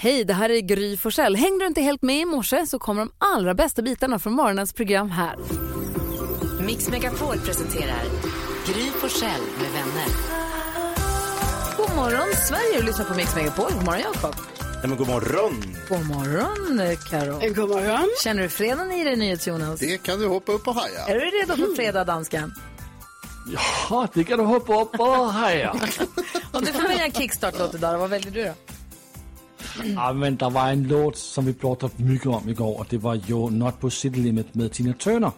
Hej, det här är Gry Forssell. Hängde du inte helt med i morse så kommer de allra bästa bitarna från morgonens program här. Mix Megapol presenterar Gry Forssell med vänner. God morgon Sverige, du lyssnar på Mix Megapol. God morgon Jakob. Nej, men god morgon. God morgon Karo. God morgon. Känner du fredagen i dig NyhetsJonas? Det kan du hoppa upp och haja. Är du redo för fredag dansken? Ja, det kan du hoppa upp och haja. Om du får välja en kickstart-låt idag, vad väljer du då? Ja, men der var en låt som vi pratade mycket om igår och det var ju Not på City Limit med Tina Turner.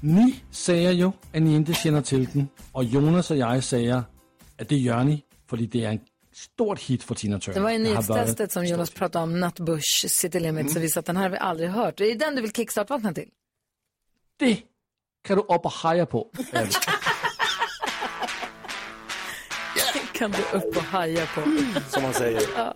Ni säger ju att ni inte känner till den och Jonas och jag säger att det gör ni för det är en stort hit för Tina Turner. Det var ju nyhetstestet som Jonas pratade om, Nutbush City Limit, så visade att den här har vi aldrig hört. Är det den du vill kickstart-vakna till? Det kan du upp och haja på. Kan du upp och haja på. Som man säger. Den!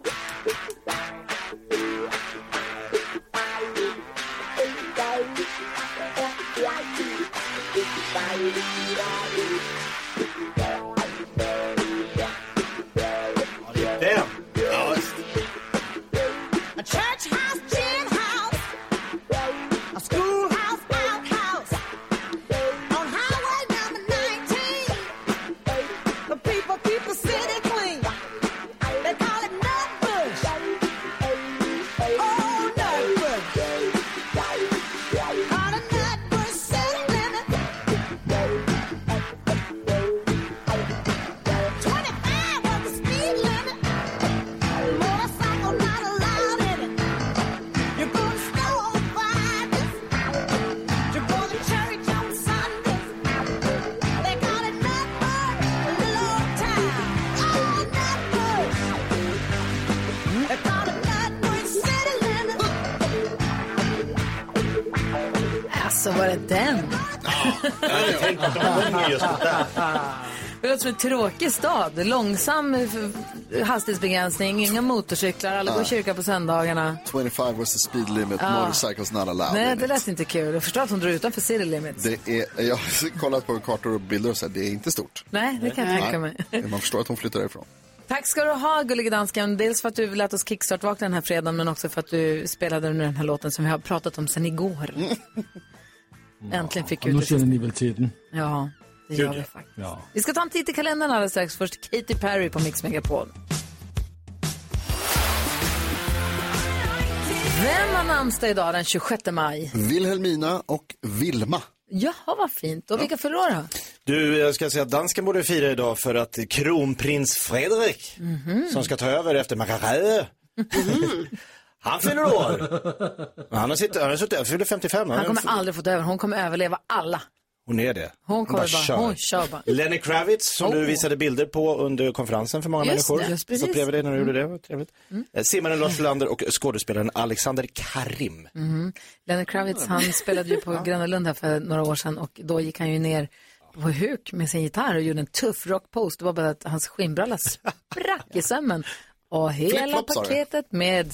Var det den? Jag hade tänkt att de sjunger just det där. Det låter som en tråkig stad. Långsam hastighetsbegränsning, inga motorcyklar, alla går i kyrkan på söndagarna. 25 was the speed limit, motorcycles not allowed. Nej, det lät inte kul. Jag förstår att hon drar utanför city limits. Det är, jag har kollat på kartor och bilder och så här, det är inte stort. Nej, det kan jag tänka mig. Man förstår att hon flyttar därifrån. Tack ska du ha, gullige dansken. Dels för att du lät oss kickstart-vakna den här fredagen, men också för att du spelade nu den här låten som vi har pratat om sedan igår. Äntligen fick ut nu det. känner sista. ni väl till den? Ja, det gör vi faktiskt. Ja. Vi ska ta en titt i kalendern alldeles strax. Först Katy Perry på Mix Megapol. Vem har namnsdag idag den 26 maj? Wilhelmina och Vilma. Jaha, vad fint. Och vilka fyller år då? Du, jag ska säga att dansken borde fira idag för att kronprins Fredrik, som ska ta över efter Macaré, han fyller år. Han har suttit, han har suttit, han fyller 55. Han kommer aldrig få ta över. Hon kommer överleva alla. Hon är det. Hon kommer bara, kör. hon kör bara. Lenny Kravitz som Oh. du visade bilder på under konferensen för många Just människor. det, just. Satt bredvid dig när du gjorde det, vad trevligt. Mm. Simmaren Lars Lander och skådespelaren Alexander Karim. Lenny Kravitz, han spelade ju på Gröna Lund här för några år sedan och då gick han ju ner på huk med sin gitarr och gjorde en tuff rockpost. Det var bara att hans skinnbralla sprack i sömmen. Och hela Flip-flop, paketet med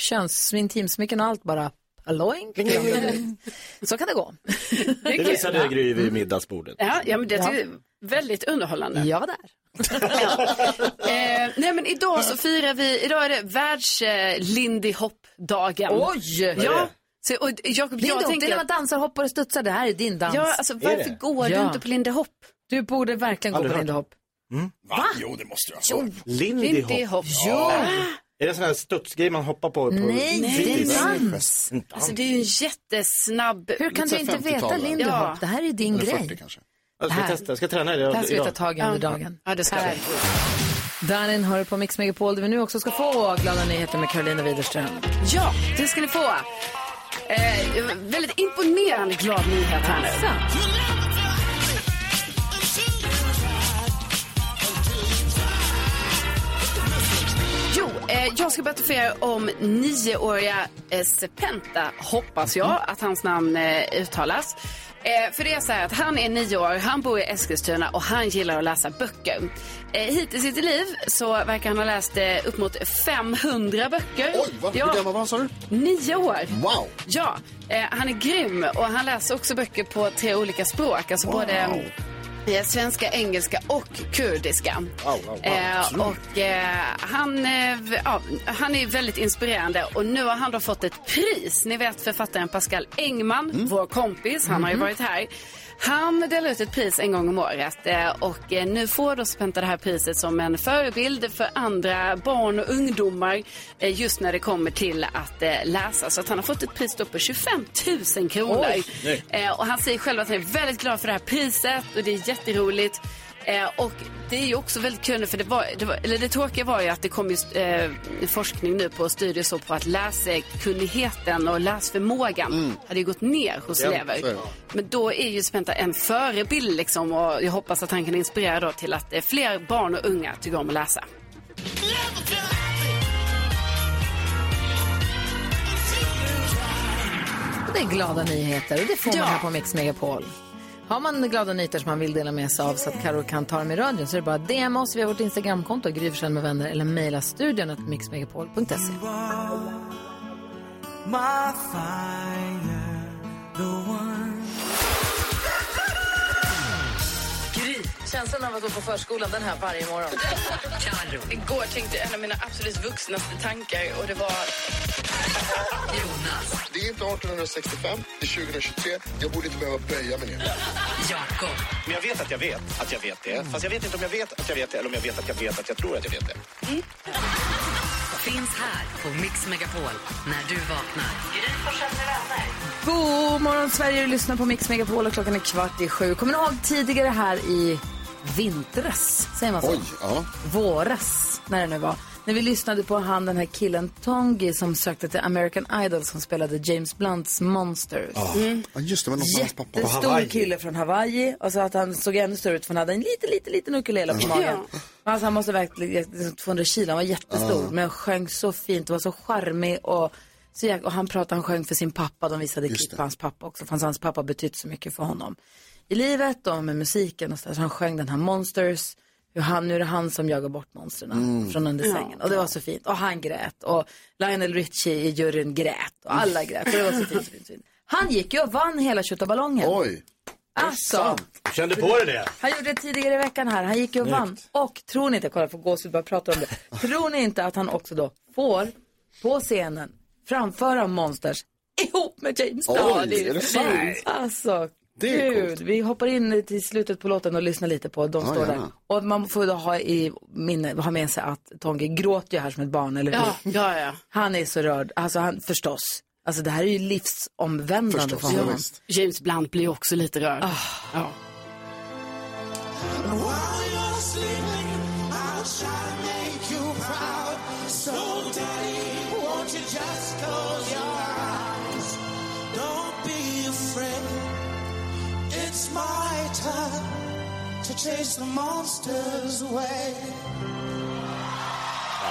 köns, intimsmycken och allt bara paloink. Så kan det gå. Det visade Gry vid middagsbordet. Ja, ja men det är väldigt underhållande. Jag var där. Eh, nej men idag så firar vi, idag är det världs eh, Lindy Hop-dagen. Oj! Ja, så, och Jakob, Lindy jag Hop, det är tänker... när man dansar, hoppar och studsar. Det här är din dans. Ja, alltså varför går du Ja. inte på Lindy Hop? Du borde verkligen gå på. Lindy Hop. Va? Jo, det måste du ha. Lindy Lindy Hop. Hop. Jo! Är det en sån här studsgrej man hoppar på? på Nej, det är en dans. Alltså det är ju en jättesnabb... Hur kan du inte 50-tal, veta? Lindy Ja. Hop? Det här är din Eller 40 grej. kanske. Jag ska här- testa, jag ska träna det Det här ska vi ta tag i under dagen. Ja, det ska vi. Darin hör på Mix Megapol där vi nu också ska få glada nyheter med Carolina Widerström. Ja, det ska ni få. Eh, väldigt imponerande glad nyhet här nu. Jag ska berätta för er om nioåriga eh, Sepenta, hoppas jag att hans namn eh, uttalas. Eh, för det är så här att han är nio år, han bor i Eskilstuna och han gillar att läsa böcker. Eh, hittills i sitt liv så verkar han ha läst eh, upp mot 500 böcker. Oj, vad, hur gammal var han sa du? Nio år. Wow! Ja, eh, han är grym och han läser också böcker på tre olika språk. Alltså Wow. både eh, svenska, engelska och kurdiska. Eh, och eh, han, eh, ja, han är väldigt inspirerande och nu har han då fått ett pris. Ni vet författaren Pascal Engman, vår kompis, han har ju varit här. Han delar ut ett pris en gång om året eh, och eh, nu får då Spenta det här priset som en förebild för andra barn och ungdomar eh, just när det kommer till att läsa. Så att han har fått ett pris då på 25 000 kronor. Oj. Och han säger själv att han är väldigt glad för det här priset och det är jätteroligt. Eh, och det är ju också väldigt kul nu, för det, var, det, var, eller det tråkiga var ju att det kom just, eh, forskning nu på studier så på att läskunnigheten och läsförmågan hade ju gått ner hos Ja, elever. Men då är ju Spenta en förebild liksom och jag hoppas att han kan inspirera då till att eh, fler barn och unga tycker om att läsa. Det är glada nyheter och det får man Ja. här på Mix Megapol. Har man glada nyheter som man vill dela med sig av så att Karo kan ta dem i radion så är det bara att DM oss via vårt Instagramkonto, Gry med vänner eller mejla studion att mixmegapol.se. My fire, the one känslan av att vara på förskolan den här varje morgon. Igår tänkte jag en av mina absolut vuxnaste tankar och det var Jonas, Det är inte 1865, det är 2023. Jag borde inte behöva böja mig ner. Jakob, Men jag vet att jag vet att jag vet det. Fast jag vet inte om jag vet att jag vet det eller om jag vet att jag vet att jag tror att jag vet det. finns här på Mix Megapol när du vaknar. Gry Forssell med vänner. God morgon Sverige, du lyssnar på Mix Megapol och klockan är kvart i sju. Kommer ni ihåg tidigare här i vintras, säger man så? Oj, ja. Våras, när det nu var. När vi lyssnade på han, den här killen Tongi som sökte till American Idol som spelade James Blunts Monsters. ja just det, var någon hans pappa. Jättestor kille från Hawaii och så att han såg ännu större ut för han hade en liten, liten, liten ukulele på magen. Alltså han måste verkligen, 200 kilo, han var jättestor men sjöng så fint och var så charmig och, så jäk- och han pratade, han sjöng för sin pappa, de visade klipp på hans pappa också, för hans pappa betytt så mycket för honom. I livet och med musiken och så, där, så han sjöng den här Monsters, hur han, nu är det han som jagar bort monstren från under sängen. Och det var så fint. Och han grät. Och Lionel Richie i juryn grät. Och alla grät. Och det var så fint, så fint, så fint. Han gick ju och vann hela tjottaballongen. Oj, Alltså, Kände på dig det? han gjorde det tidigare i veckan här. Han gick ju och vann. Och tror ni inte, kolla för gåshud bara prata om det. Tror ni inte att han också då får på scenen framföra Monsters ihop med James Oj, är det sant? Alltså, Det är gud. coolt. Vi hoppar in till slutet på låten och lyssnar lite på. De Ja, står där. gärna. Och man får då ha i minne, ha med sig att Tonge gråter ju här som ett barn, eller hur? Ja, ja, ja. Han är så rörd. Alltså han, förstås. Alltså det här är ju livsomvändande förstås. för Ja, honom. visst. James Blunt blir också lite rörd. Ja.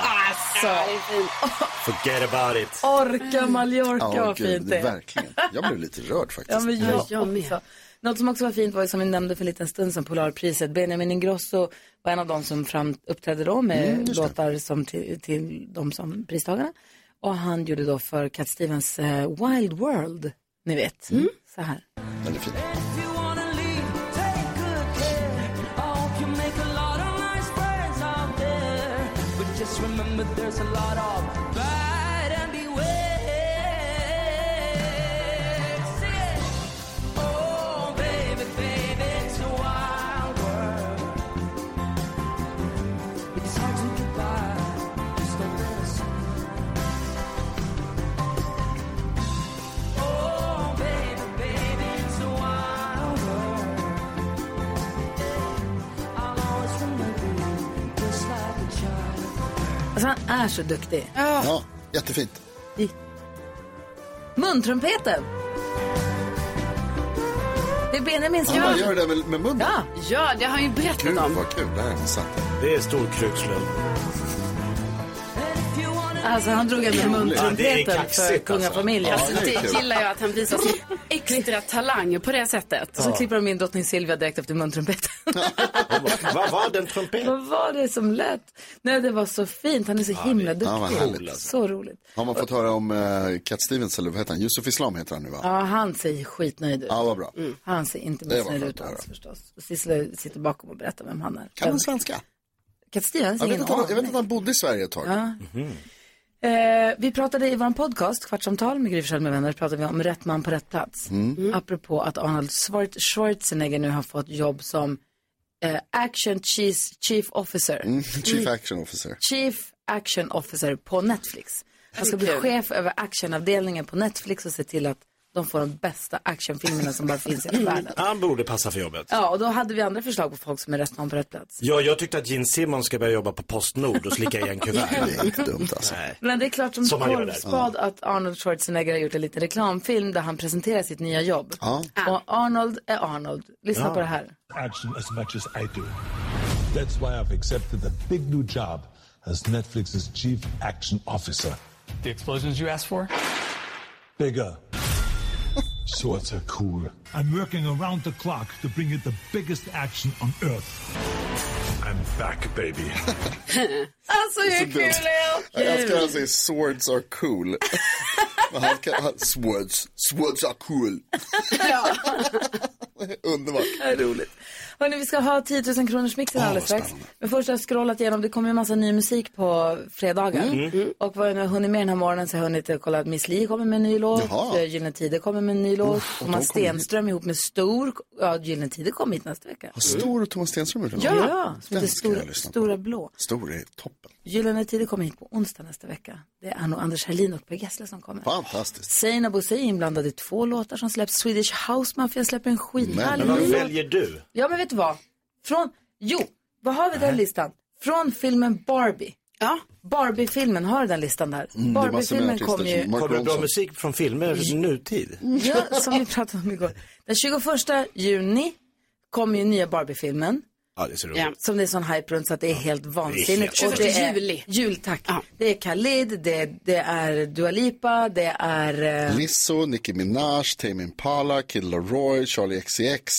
Alltså, Forget about it. orka Mallorca ja vad fint det är. verkligen. Jag blev lite rörd faktiskt. Ja, men jag, jag också. Något som också var fint var ju som vi nämnde för en liten stund sedan, Polarpriset. Benjamin Ingrosso var en av de som fram, uppträdde då med Mm, låtar som till, till de som pristagarna. Och han gjorde då för Cat Stevens eh, Wild World, ni vet. Mm. Så här. Den är fin. just remember there's a lot of Alltså han är så duktig. Ja, jättefint. Muntrumpeten! Det är Benjamins Ja, man gör det med, med munnen. Ja, ja, det har han ju berättat om. vad kul, det här är sant. Det är stor krukslund. Alltså han drog ändå Ja, det är muntrumpeten för kaxigt, kungafamiljen. Alltså, det gillar jag att han visar sin extra talang på det sättet. Och så klipper de in drottning Silvia direkt efter muntrumpeten. Vad var den trumpeten? Vad var det som lät? Nej, det var så fint. Han är så himla duktig. Ja, vad härligt. Så roligt. Har man fått höra om uh, Cat Stevens, eller vad heter han? Yusuf Islam heter han nu va? Ja, han ser skitnöjd ut. Ja, vad bra. Han ser inte Det var missnöjd ut alls förstås. Och Sissela sitter bakom och berättar vem han är. Kan han svenska? Cat Stevens? Jag vet, ingen att han, jag vet aning. att han bodde i Sverige ett tag. Ja. Eh, vi pratade i vår podcast, Kvartsamtal med Gry med vänner, pratade vi om rätt man på rätt plats. Mm. Apropå att Arnold Schwar- Schwarzenegger nu har fått jobb som eh, Action Chief, Chief Officer. Mm. Chief Action Officer. Chief Action Officer på Netflix. Han ska bli chef över actionavdelningen på Netflix och se till att de får de bästa actionfilmerna som bara finns i hela världen. Han borde passa för jobbet. Ja, och då hade vi andra förslag på folk som är rätt man på rätt plats. Ja, jag tyckte att Gene Simmons ska börja jobba på Postnord och slicka igen kuvert. Det är inte dumt alltså. Nej. Men det är klart som, Som han gör där. korvspad att Arnold Schwarzenegger har gjort en liten reklamfilm där han presenterar sitt nya jobb. Ja. Och Arnold är Arnold. Lyssna på det här. action as much as I do. That's why I've accepted a big new job as Netflix's chief action officer. The explosions you asked for? Bigger. Swords are cool. I'm working around the clock to bring you the biggest action on earth. I'm back, baby. Alltså hur kul är Jag älskar att han säger swords are cool. Han kan, han, swords, swords are cool. Underbart. det är roligt. Hörrni, vi ska ha 10 000 kronors mixen alldeles strax. Men först har jag scrollat igenom, det kommer ju en massa ny musik på fredagar. Mm. Och vad jag nu har hunnit med den här morgonen så har jag hunnit kolla att Miss Li kommer med en ny låt. Jaha. eh, Gyllene Tider kommer med en ny låt. och Thomas Stenström ihop med Stor. Ja, Gyllene Tider kommer hit nästa vecka. Har Stor och Thomas Stenström gjort en Ja, låt? som heter på. Stora Blå. Stor är toppen. Gyllene Tider kommer hit på onsdag nästa vecka. Det är nog Anders Herlin och Per Gessle som kommer. Fantastiskt. Zainab och är inblandad i två låtar som släpps. Swedish House Mafia släpper en skithärlig Men vad väljer du? Ja, men vet du vad? Från, jo, vad har vi den listan? Från filmen Barbie. Ja. Barbie-filmen, har du den listan där? Mm, Barbie-filmen kom ju, Kommer det bra musik från filmer nutid? ja, som vi pratade om igår. Den 21 juni kommer ju nya Barbie-filmen. Ja, det är så roligt. Ja. Som det är sån hype runt så att det är helt vansinnigt. helt Och det 21 är, juli. Jul, tack. Ja. Det är Khalid, det, det är Dua Lipa, det är... eh, Lizzo, Nicki Minaj, Tame Impala, Kid Laroi, Charlie XCX.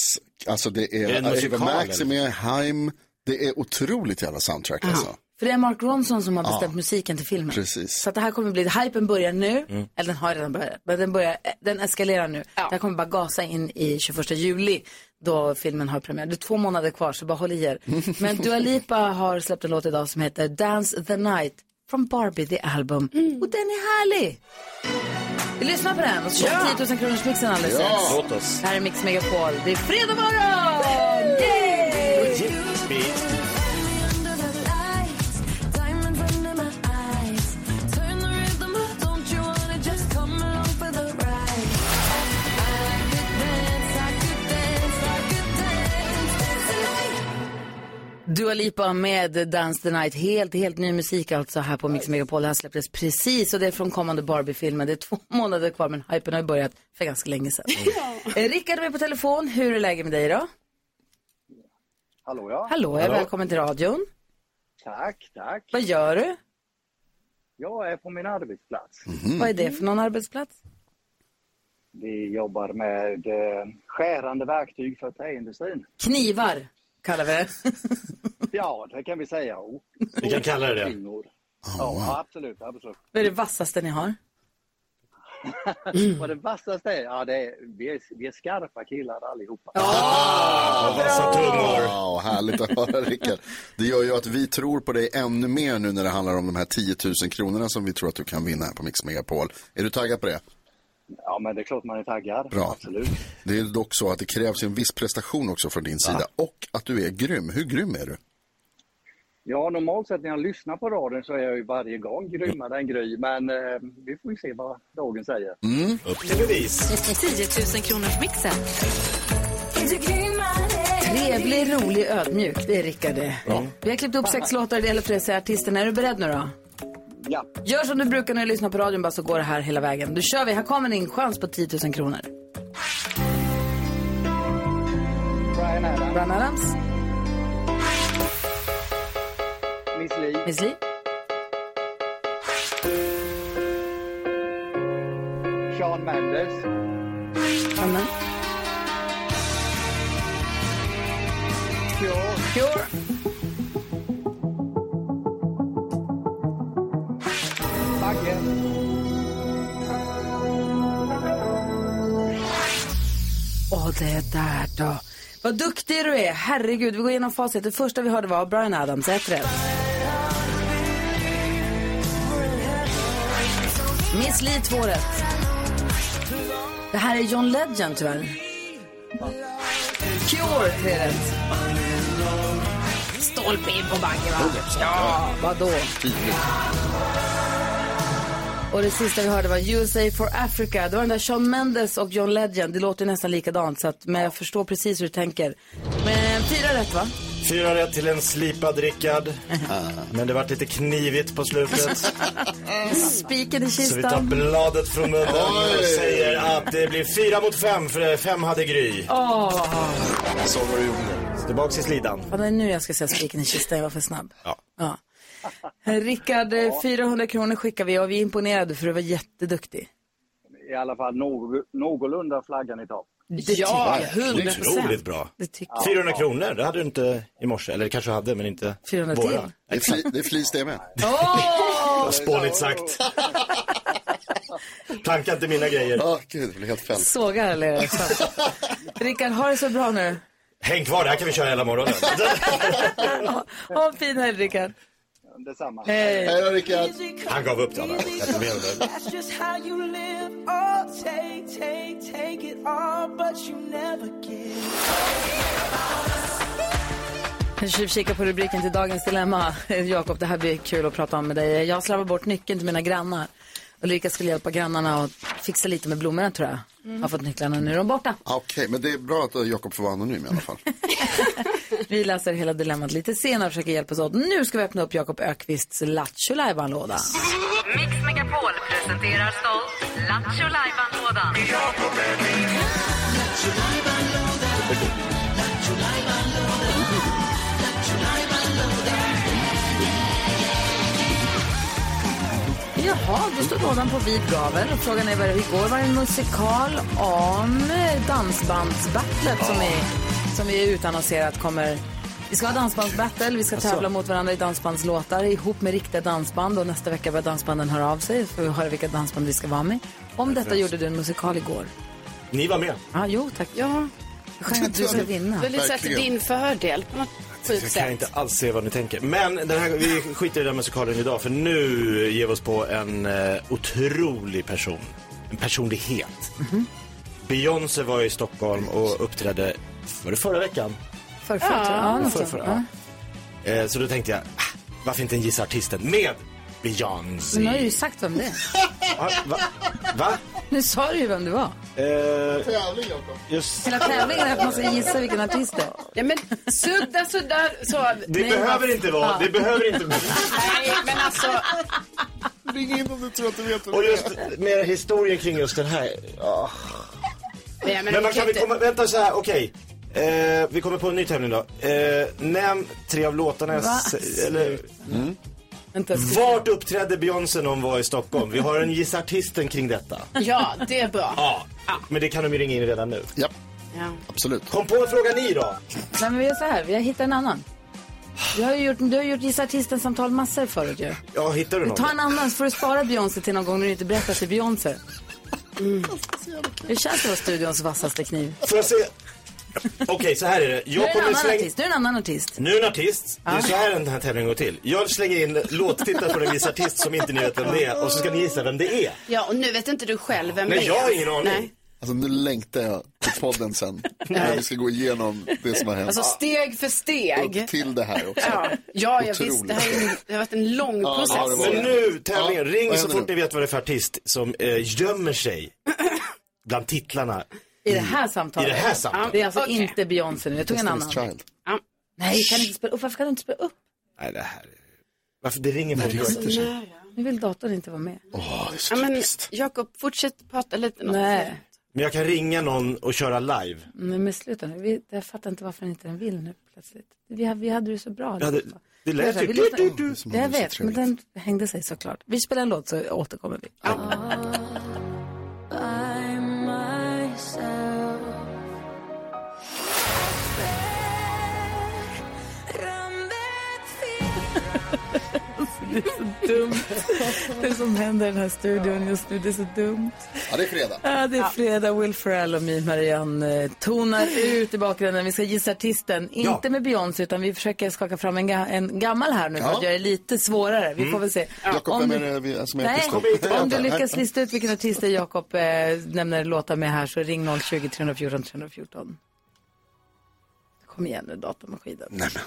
Alltså det är, Är det musikal, Max är med, Haim. Det är otroligt jävla soundtrack alltså. För det är Mark Ronson som har bestämt musiken till filmen. precis. Så att det här kommer bli, hypen börjar nu, eller den har redan börjat, men den, börjar, den eskalerar nu. Det här kommer bara gasa in i 21 juli då filmen har premiär. Det är två månader kvar så bara håll i er. Men Dua Lipa har släppt en låt idag som heter Dance the Night from Barbie the Album. Och den är härlig. Vi lyssnar på den och så kör vi 10 000 kronors mixen alldeles strax. Låt oss. Här är Mix Megapol. Det är fredag morgon! Yay! Dua Lipa med Dance the Night. Helt, helt ny musik alltså här på Mix Megapol. Här släpptes precis och det är från kommande Barbie-filmen. Det är två månader kvar men hypen har ju börjat för ganska länge sedan. Eh, Rickard är med på telefon. Hur är läget med dig då? Hallå ja. Hallå, jag är välkommen till radion. Tack, tack. Vad gör du? Jag är på min arbetsplats. Vad är det för någon arbetsplats? Vi jobbar med eh, skärande verktyg för träindustrin. Knivar kallar vi det. Ja, det kan vi säga. Oh. Vi kan kalla det det. Kvinnor. Ja, absolut, absolut. Vad är det vassaste ni har? Vad det vassaste är, ja det är, vi är, vi är skarpa killar allihopa. Vassa tungor. Wow, härligt att höra Rickard. Det gör ju att vi tror på dig ännu mer nu när det handlar om de här 10 000 kronorna som vi tror att du kan vinna här på Mix Megapol. Är du taggad på det? Ja, men det är klart man är taggad. Bra. Absolut. Det är dock så att det krävs en viss prestation också från din sida och att du är grym. Hur grym är du? Ja, normalt sett när jag lyssnar på radion så är jag ju varje gång grymmare än Gry, men eh, vi får ju se vad dagen säger. Upp till bevis. 10 000 kronors mixen. Trevlig, rolig, ödmjuk. Det är Rickard det. Vi har klippt upp sex låtar, det gäller för dig att säga artisten. Är du beredd nu då? Ja. Gör som du brukar när du lyssnar på radion bara så går det här hela vägen. Då kör vi. Här kommer din chans på 10 000 kronor. Brian Adams. Brian Adams. Miss Li. Miss Li. Sean Mendes. Amen. Cure. Cure. Det där då. Vad duktig du är. Herregud, vi går igenom facit. Det första vi hörde var Brian Adams, ett rätt. Miss Li, två rätt. Det här är John Legend, tyvärr. Cure, tre rätt. Stolpe in på Bagge, va? Ja, vadå? Och det sista vi hörde var USA for Africa. Det var den där Sean Mendes och John Legend. Det låter nästan likadant, så att, men jag förstår precis hur du tänker. Men fyra rätt, va? Fyra rätt till en slipad Rickard. Men det vart lite knivigt på slutet. Spiken i Så vi tar kistan. bladet från munnen och säger att det blir fyra mot fem, för fem hade Gry. Åh, Så var det gjorde. Så tillbaks i slidan. ja, det är nu jag ska säga spiken i kistan. Jag var för snabb. Ja. Ja. Rickard, eh, 400 kronor skickar vi och vi är imponerade för du var jätteduktig. I alla fall någ- någorlunda flaggan i topp. Ja, hundra Otroligt procent. bra. Det tycker jag. 400 kronor, det hade du inte i morse. Eller kanske du hade, men inte 400 våra. till. Det är, fli, det är flis det med. Åh! Spånigt sagt. Planka inte mina grejer. Ja, gud, det blir helt fällt. Sågar eller Rickard, ha det så bra nu. Häng kvar, det här kan vi köra hela morgonen. Ha en fin helg, Rickard. Detsamma. Hej. Hej då, Rickard. Han gav upp live. Oh, take, take, take it all, but you never give. Jag tjuvkikar på rubriken till dagens dilemma. Jakob, det här blir kul att prata om med dig. Jag slarvar bort nyckeln till mina grannar. Ulrika skulle hjälpa grannarna och fixa lite med blommorna tror jag. Mm. Har fått nycklarna, nu är de borta. Okej, men det är bra att Jakob får vara anonym i alla fall. Vi läser hela dilemmat lite senare och försöker hjälpas åt. Nu ska vi öppna upp Jakob Ökvists Lattjo låda Mix Megapol presenterar stolt Lattjo Lajban-lådan. Jaha, då står lådan på vid gavel och frågan är vad det igår var det en musikal om dansbandsbattlet som, är, som vi är utannonserat kommer vi ska ha dansbandsbattle, vi ska tävla mot varandra i dansbandslåtar ihop med riktiga dansband och nästa vecka börjar dansbanden höra av sig för att höra vilka dansband vi ska vara med. Om detta gjorde du en musikal igår. Ni var med. Ja, jo tack. Ja, Skönt att du ska vinna. det är lite så här till din fördel sjukt Jag kan sätt. inte alls se vad ni tänker. Men den här, vi skiter i den musikalen idag för nu ger vi oss på en eh, otrolig person. En personlighet. Beyoncé var i Stockholm och uppträdde, var det förra veckan? Förrförra, tror jag. Ja, något Förra, sånt. förra, ja. Eh, så då tänkte jag, ah, varför inte en Gissa Artisten med Beyoncé? Nu har du ju sagt vem det är. Va? Va? Va? Nu sa du ju vem det var. Eh, Tävling, Jakob. just, Hela tävlingen är att man ska gissa vilken artist det är. Ja, men sudda, sudda. Så. det Nej, behöver vad inte vara, det behöver inte Nej, men alltså. Ring in om du tror att du vet vem Och just med historien kring just den här. ja. Nej, men, Men man kan vi komma, vänta så här, okej. Eh, vi kommer på en ny tävling då. Eh, nämn tre av låtarna jag Va? eller Vänta, Vart uppträdde Beyoncé när hon var i Stockholm? Vi har en Gissa Artisten kring detta. Ja, det är bra. Ja, men det kan de ju ringa in redan nu. Ja, Ja. absolut. Kom på en fråga ni då. Nej, men vi gör så här, vi har hittat en annan. Du har ju gjort, du har gjort Gissa Artisten-samtal massor förut ju. Ja, hittar du någon? Ta en annan så får du spara Beyoncé till någon gång när du inte berättar till Beyoncé. Mm. Hur känns det att vara studions vassaste kniv? Får jag se? Okej, så här är det. Nu är Jag det en kommer artist. Nu är en annan artist. Nu är en artist. Det är så här den här tävlingen går till. Jag slänger in låttitlar på en viss artist som inte ni vet vem det är och så ska ni gissa vem det är. ja, och nu vet inte du själv vem Nej, det är. jag har ingen aning. Nej. Alltså nu längtar jag till podden sen. När vi ska gå igenom det som har hänt. Alltså steg för steg. Upp till det här också. Ja, ja jag visst. Det, här är, Otroligt. det har varit en lång Ja, process. det har det varit. Men nu, tävlingen, Ja, ring så fort nu? ni vet vad det är för artist som eh, gömmer sig bland titlarna. I det här samtalet. I det här samtalet. Det är alltså Okej. inte Beyoncé nu. Jag tog en annan. Child. Nej, kan inte spela upp. Varför kan du inte spela upp? Nej, det här är... Varför det ringer Nej, folk? skiter sig. Nu vill datorn inte vara med. Åh, det är så Ja, men typiskt. Jakob, fortsätt prata lite. Något. Nej, Men jag kan ringa någon och köra live. men men sluta nu. Vi, jag fattar inte varför inte den vill nu plötsligt. Vi, hade- vi hade det så bra. Ja, det, det lät Vi ju... Du, du, du. som Jag vet, men den hängde sig såklart. Vi spelar en låt så återkommer vi. Det är så dumt. Det som händer i den här studion just nu, det är så dumt. Ja, det är fredag. Ja, det är fredag. Will Ferrell och My Marianne eh, tonar ut i bakgrunden. Vi ska gissa artisten. Inte med Beyoncé, utan vi försöker skaka fram en, ga- en gammal här nu för Ja. att göra det lite svårare. Vi får väl se. Jakob, Om vem du- är det som är Nej, om du lyckas lista ut vilken artist det är Jakob eh, nämner låtar med här så ring 020 314 314. Kom igen nu datamaskinen. Nej, men.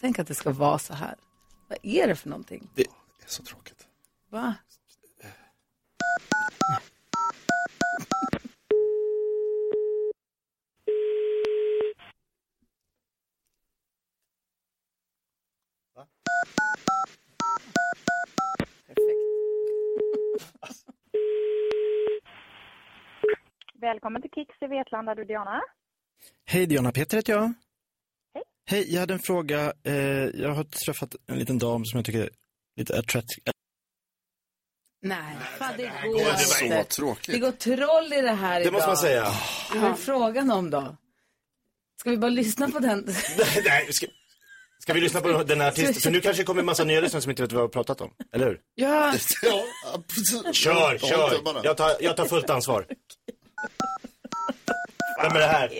Tänk att det ska vara så här. Vad är det för någonting? Det är så tråkigt. Va? Välkommen till Kicks i Vetlanda, du Diana. Hej Diana, Peter heter jag. Hej. Jag hade en fråga. Eh, jag har träffat en liten dam som jag tycker är lite attractive. Nej, fan, det går går inte. Så tråkigt. Det går troll i det här Det idag. måste man säga. Vad är frågan om då? Ska vi bara lyssna på den? Nej, ska, ska vi lyssna på den här artisten? För nu kanske det kommer en massa nya lyssnare som inte vet vad vi har pratat om. Eller hur? Ja. Kör, kör. Jag tar, jag tar fullt ansvar. Vem är det här?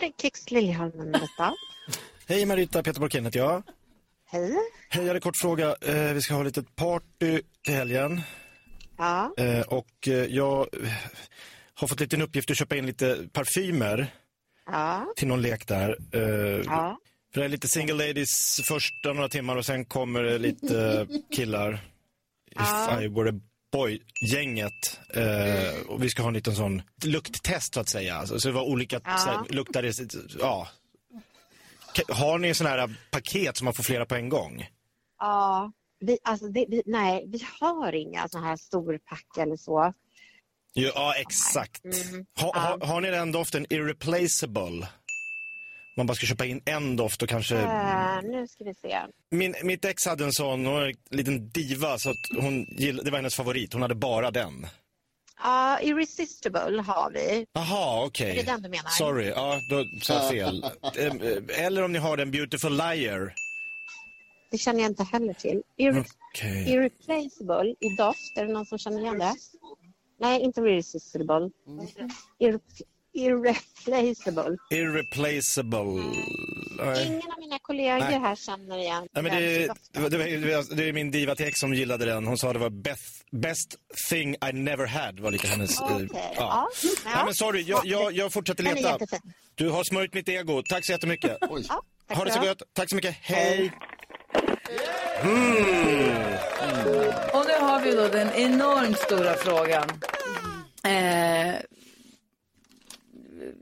Det är Kicks Liljeholmen detta. Hej Marita, Peter Borkén heter jag. Hej. Hej, jag hade en kort fråga. Eh, vi ska ha lite party till helgen. Ja. Eh, och eh, jag har fått lite en uppgift att köpa in lite parfymer Ja. till någon lek där. Ja. För det är lite single ladies första några timmar och sen kommer det lite killar. Ja. If I were a boy-gänget. Eh, och vi ska ha en liten sån lukttest så att säga. Alltså, så det var olika Ja. så här, luktar, det, ja. Har ni sådana här paket som man får flera på en gång? Ja. Vi, alltså det, vi, nej, vi har inga sådana här storpack eller så. Ja, exakt. Mm. Ha, ha, har ni den doften irreplaceable? Man bara ska köpa in en doft och kanske... Eh, nu ska vi se. Min, mitt ex hade en sån, hon var en liten diva, så att hon gill, det var hennes favorit. Hon hade bara den. Ja, Irresistible har vi. Jaha, okej. Är det den du menar? Sorry, ja, då sa jag fel. Em, eh, Eller om ni har den Beautiful Liar. Det känner jag inte heller till. Irre- Okej. Irreplaceable i doft. Är det någon som känner igen det? Nej, inte Irresistible. Ir- irreplaceable. Irreplaceable. Nej. Ingen av mina kollegor Nej. här känner igen Nej, men det, det, det, det, det är min diva till ex som gillade den. Hon sa det var best, best thing I never had. var lite hennes... eh, Okej, ja. Nej, men sorry, jag, jag, jag fortsätter leta. Du har smörjt mitt ego. Tack så jättemycket. tack ha det så gott. Tack så mycket. Hej. Mm. Och nu har vi då den enormt stora frågan. Eh,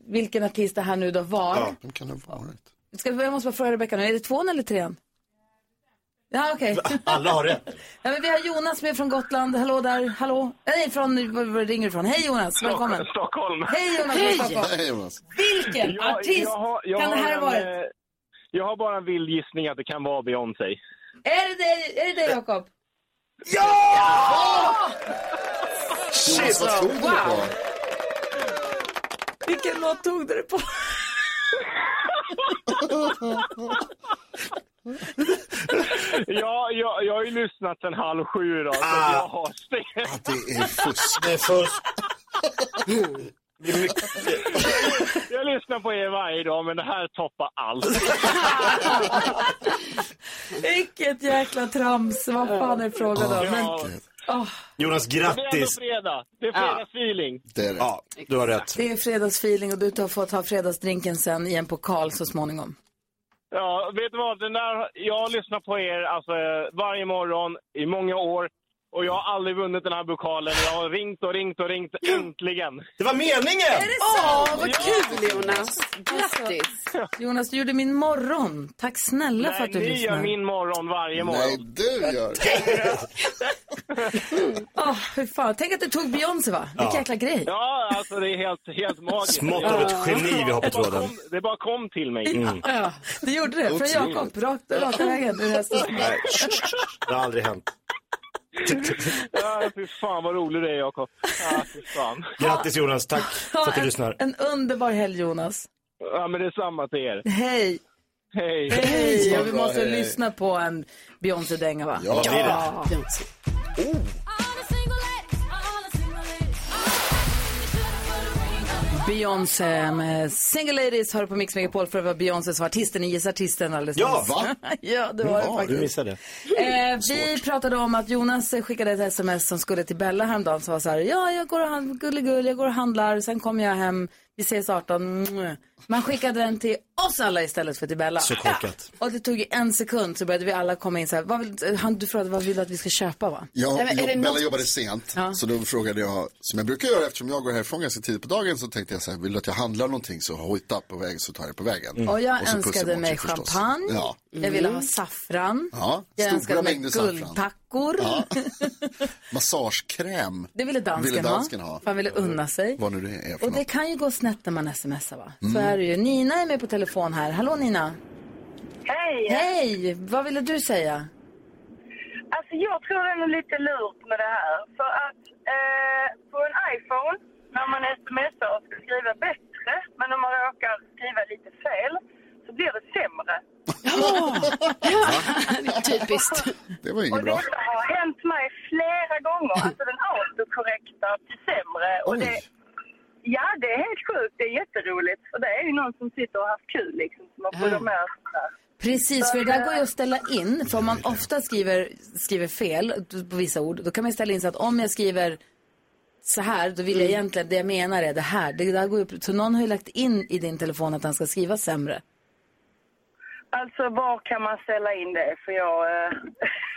vilken artist det här nu då var. Vem kan det ha varit? Ska vi, jag måste bara fråga Rebecca nu, är det tvåan eller trean? Ja, okej. Alla har rätt. Ja, men vi har Jonas med från Gotland. Hallå där. Hallå. Nej, från, var, ringer du ifrån? Hej Jonas, välkommen. Stockholm. Hej Jonas Stockholm. Hej Jonas. Vilken Jag- artist jag har- jag kan det här en, vara? eh, Jag har bara en vild gissning att det kan vara Beyoncé. Är det det, är det, det Jakob? Ja! Jonas, vad tog du det på? Vilken låt tog du det på? ja, jag, jag har ju lyssnat sen halv sju idag, så Ah. jag har stenkoll. Det är fusk. Det är fusk. Jag lyssnar på er varje dag, men det här toppar allt. Vilket jäkla trams. Vad fan är frågan om? Men, Ja. åh, Jonas, Det är grattis. fredag. Det är fredagsfeeling. Det är det. Ja, du har rätt. det är fredagsfeeling och du har fått ha fredagsdrinken sen i en pokal så småningom. Ja, vet du vad? Den där, jag lyssnar på er alltså, varje morgon i många år. Och jag har aldrig vunnit den här pokalen. Jag har ringt och ringt och ringt. Äntligen! Det var meningen! Är det Åh, vad kul Jonas. Grattis. Jonas, du gjorde min morgon. Tack snälla för Nej, att du ni lyssnar. gör min morgon varje morgon. Nej, du gör. Åh, hur fan. Tänk att du tog Beyoncé, va? Vilken Ja. jäkla grej. Ja, alltså det är helt, helt magiskt. Smått av ett geni vi har på Det bara tråden. kom- Det bara kom till mig. Mm. Ja, det gjorde det. Från. Jakob, rakt, raka vägen. ur hästen. Nej, det har aldrig hänt. Ja, fy fan vad rolig du är, Jakob. Ja, fy fan. Grattis Jonas, tack för att du en, lyssnar. en underbar helg, Jonas. Ja, men det är samma till er. Hej! Hej! Hej! Ja, vi måste hej. lyssna på en Beyoncé-dänga va? Ja, det är det. Beyoncé. Beyoncé med Single Ladies har du på Mix Megapol för att vara Beyoncé som artisten i Gissa Artisten alldeles Ja, va? ja, det var det Ja, faktiskt. du missade. Eh, vi pratade om att Jonas skickade ett sms som skulle till Bella häromdagen som var så här, ja jag går och handlar, gulligull, jag går och handlar, sen kommer jag hem, vi ses 18. Mwah. Man skickade den till oss alla istället för till Bella. Så korkat. Och det tog ju en sekund så började vi alla komma in så här, vad vill, han, du frågade vad vill du att vi ska köpa va? Ja, Nej, men jag, det Bella något- jobbade sent, Ja. så då frågade jag, som jag brukar göra eftersom jag går härifrån ganska tidigt på dagen, så tänkte jag så här, vill du att jag handlar någonting så hojta på väg så tar jag det på vägen. Och jag så önskade mig förstås. champagne, Ja. jag ville ha saffran, Ja, jag stora önskade mig mängder saffran. guldtackor. Ja. Massagekräm. Det ville dansken, Ville dansken ha. ha. För han ville unna sig. Vad nu det är för Och det något. kan ju gå snett när man smsar va? Så Mm. Är det ju. Nina är med på telefon här. Hallå Nina. Hej! Hej! Vad ville du säga? Alltså jag tror det är lite lurt med det här. För att eh, på en iPhone, när man smsar och ska skriva bättre, men om man råkar skriva lite fel, så blir det sämre. Typiskt. Det var Och inget bra. detta har hänt mig flera gånger. Alltså den autokorrektar till sämre. Och det, ja, det är helt sjukt. Det är jätteroligt. Och det är ju någon som sitter och har haft kul liksom. Som man får med. Precis, för det där går ju att ställa in. För om man ofta skriver, skriver fel på vissa ord, då kan man ställa in så att om jag skriver så här, då vill jag egentligen, det jag menar är det här. Det där går ju, så någon har ju lagt in i din telefon att den ska skriva sämre. Alltså var kan man ställa in det? För jag... Eh...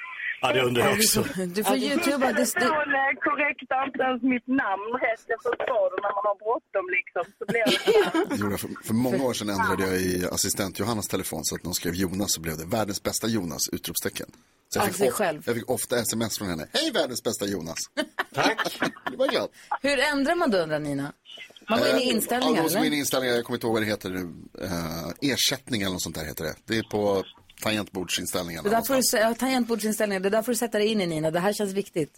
Ja, det undrar jag också. Du får youtuba. Det, eh, korrektar inte ens mitt namn rätt. Jag förstår det när man har bråttom liksom. Så blir det för, för många år sedan ändrade jag i assistent Johannas telefon så att någon skrev Jonas så blev det världens bästa Jonas! Utropstecken. Så jag, fick själv. jag fick ofta sms från henne. Hej världens bästa Jonas! Tack! Det var glad. hur ändrar man då undrar Nina? Man går in i Eh, inställningar Ja, då måste gå in i inställningar, jag kommer inte ihåg vad det heter nu. Eh, ersättning eller något sånt där heter det. Det är på tangentbordsinställningarna. Det där får du, ja, tangentbordsinställningar, det där får du sätta dig in i Nina. Det här känns viktigt.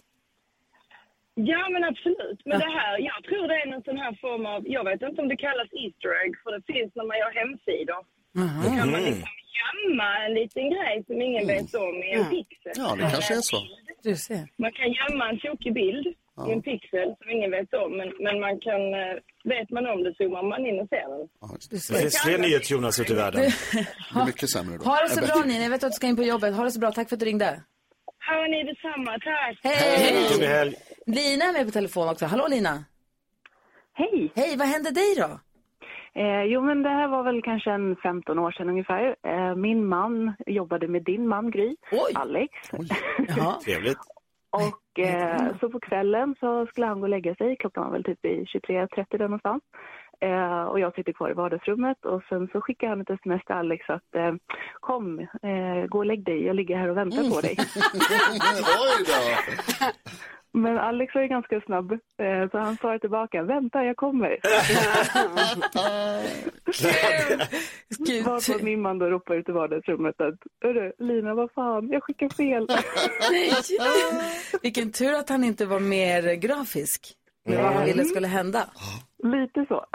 Ja, men absolut. Men det här, jag tror det är någon sån här form av, jag vet inte om det kallas Easter egg, för det finns när man gör hemsidor. Då kan man liksom gömma en liten grej som ingen vet om i en Ja. pixel. Ja, det kanske är så. Du ser. Man kan gömma en tokig bild i en pixel som ingen vet om, men, men man kan, eh, vet man om det zoomar man in och ser den. Det finns fler NyhetsJonas ute i världen. Det blir mycket sämre då. Ha det så bra Nina, jag vet att du ska in på jobbet. Ha det så bra, tack för att du ringde. Hör ni detsamma, tack! Trevlig helg. Lina är med på telefon också. Hallå Lina. Hej! Hej, vad hände dig då? Eh, jo, men det här var väl kanske en 15 år sedan ungefär. Eh, min man jobbade med din man Gry, Alex. Jaha. Trevligt. Och eh, så på kvällen så skulle han gå och lägga sig. Klockan var väl typ i 23.30 där någonstans. Eh, och jag sitter kvar i vardagsrummet och sen så skickar han ett sms till Alex att eh, kom, eh, gå och lägg dig, jag ligger här och väntar på dig. Oj då! Men Alex var ju ganska snabb, eh, så han svarade tillbaka, vänta jag kommer. Varpå min man då ropar ut i vardagsrummet att, hörru Lina vad fan, jag skickar fel. Nej. Vilken tur att han inte var mer grafisk med vad han ville skulle hända. Lite så.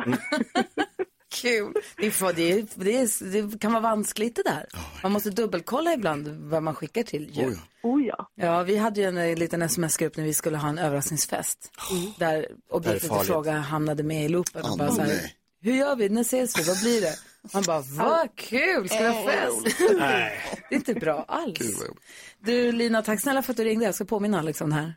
Kul. Det, får, det, är- det, är- det kan vara vanskligt det där. Man måste dubbelkolla ibland vad man skickar till. Ju. Oh ja. Ja, vi hade ju en eh, liten sms-grupp när vi skulle ha en överraskningsfest. Där objektet i fråga hamnade med i loopen. Och Ah, bara så här. Hur gör vi? När ses vi? Vad blir det? Man bara, vad kul! Ska vi ha fest? Nej. Det är inte bra alls. Du Lina, tack snälla för att du ringde. Jag ska påminna Alex om det här.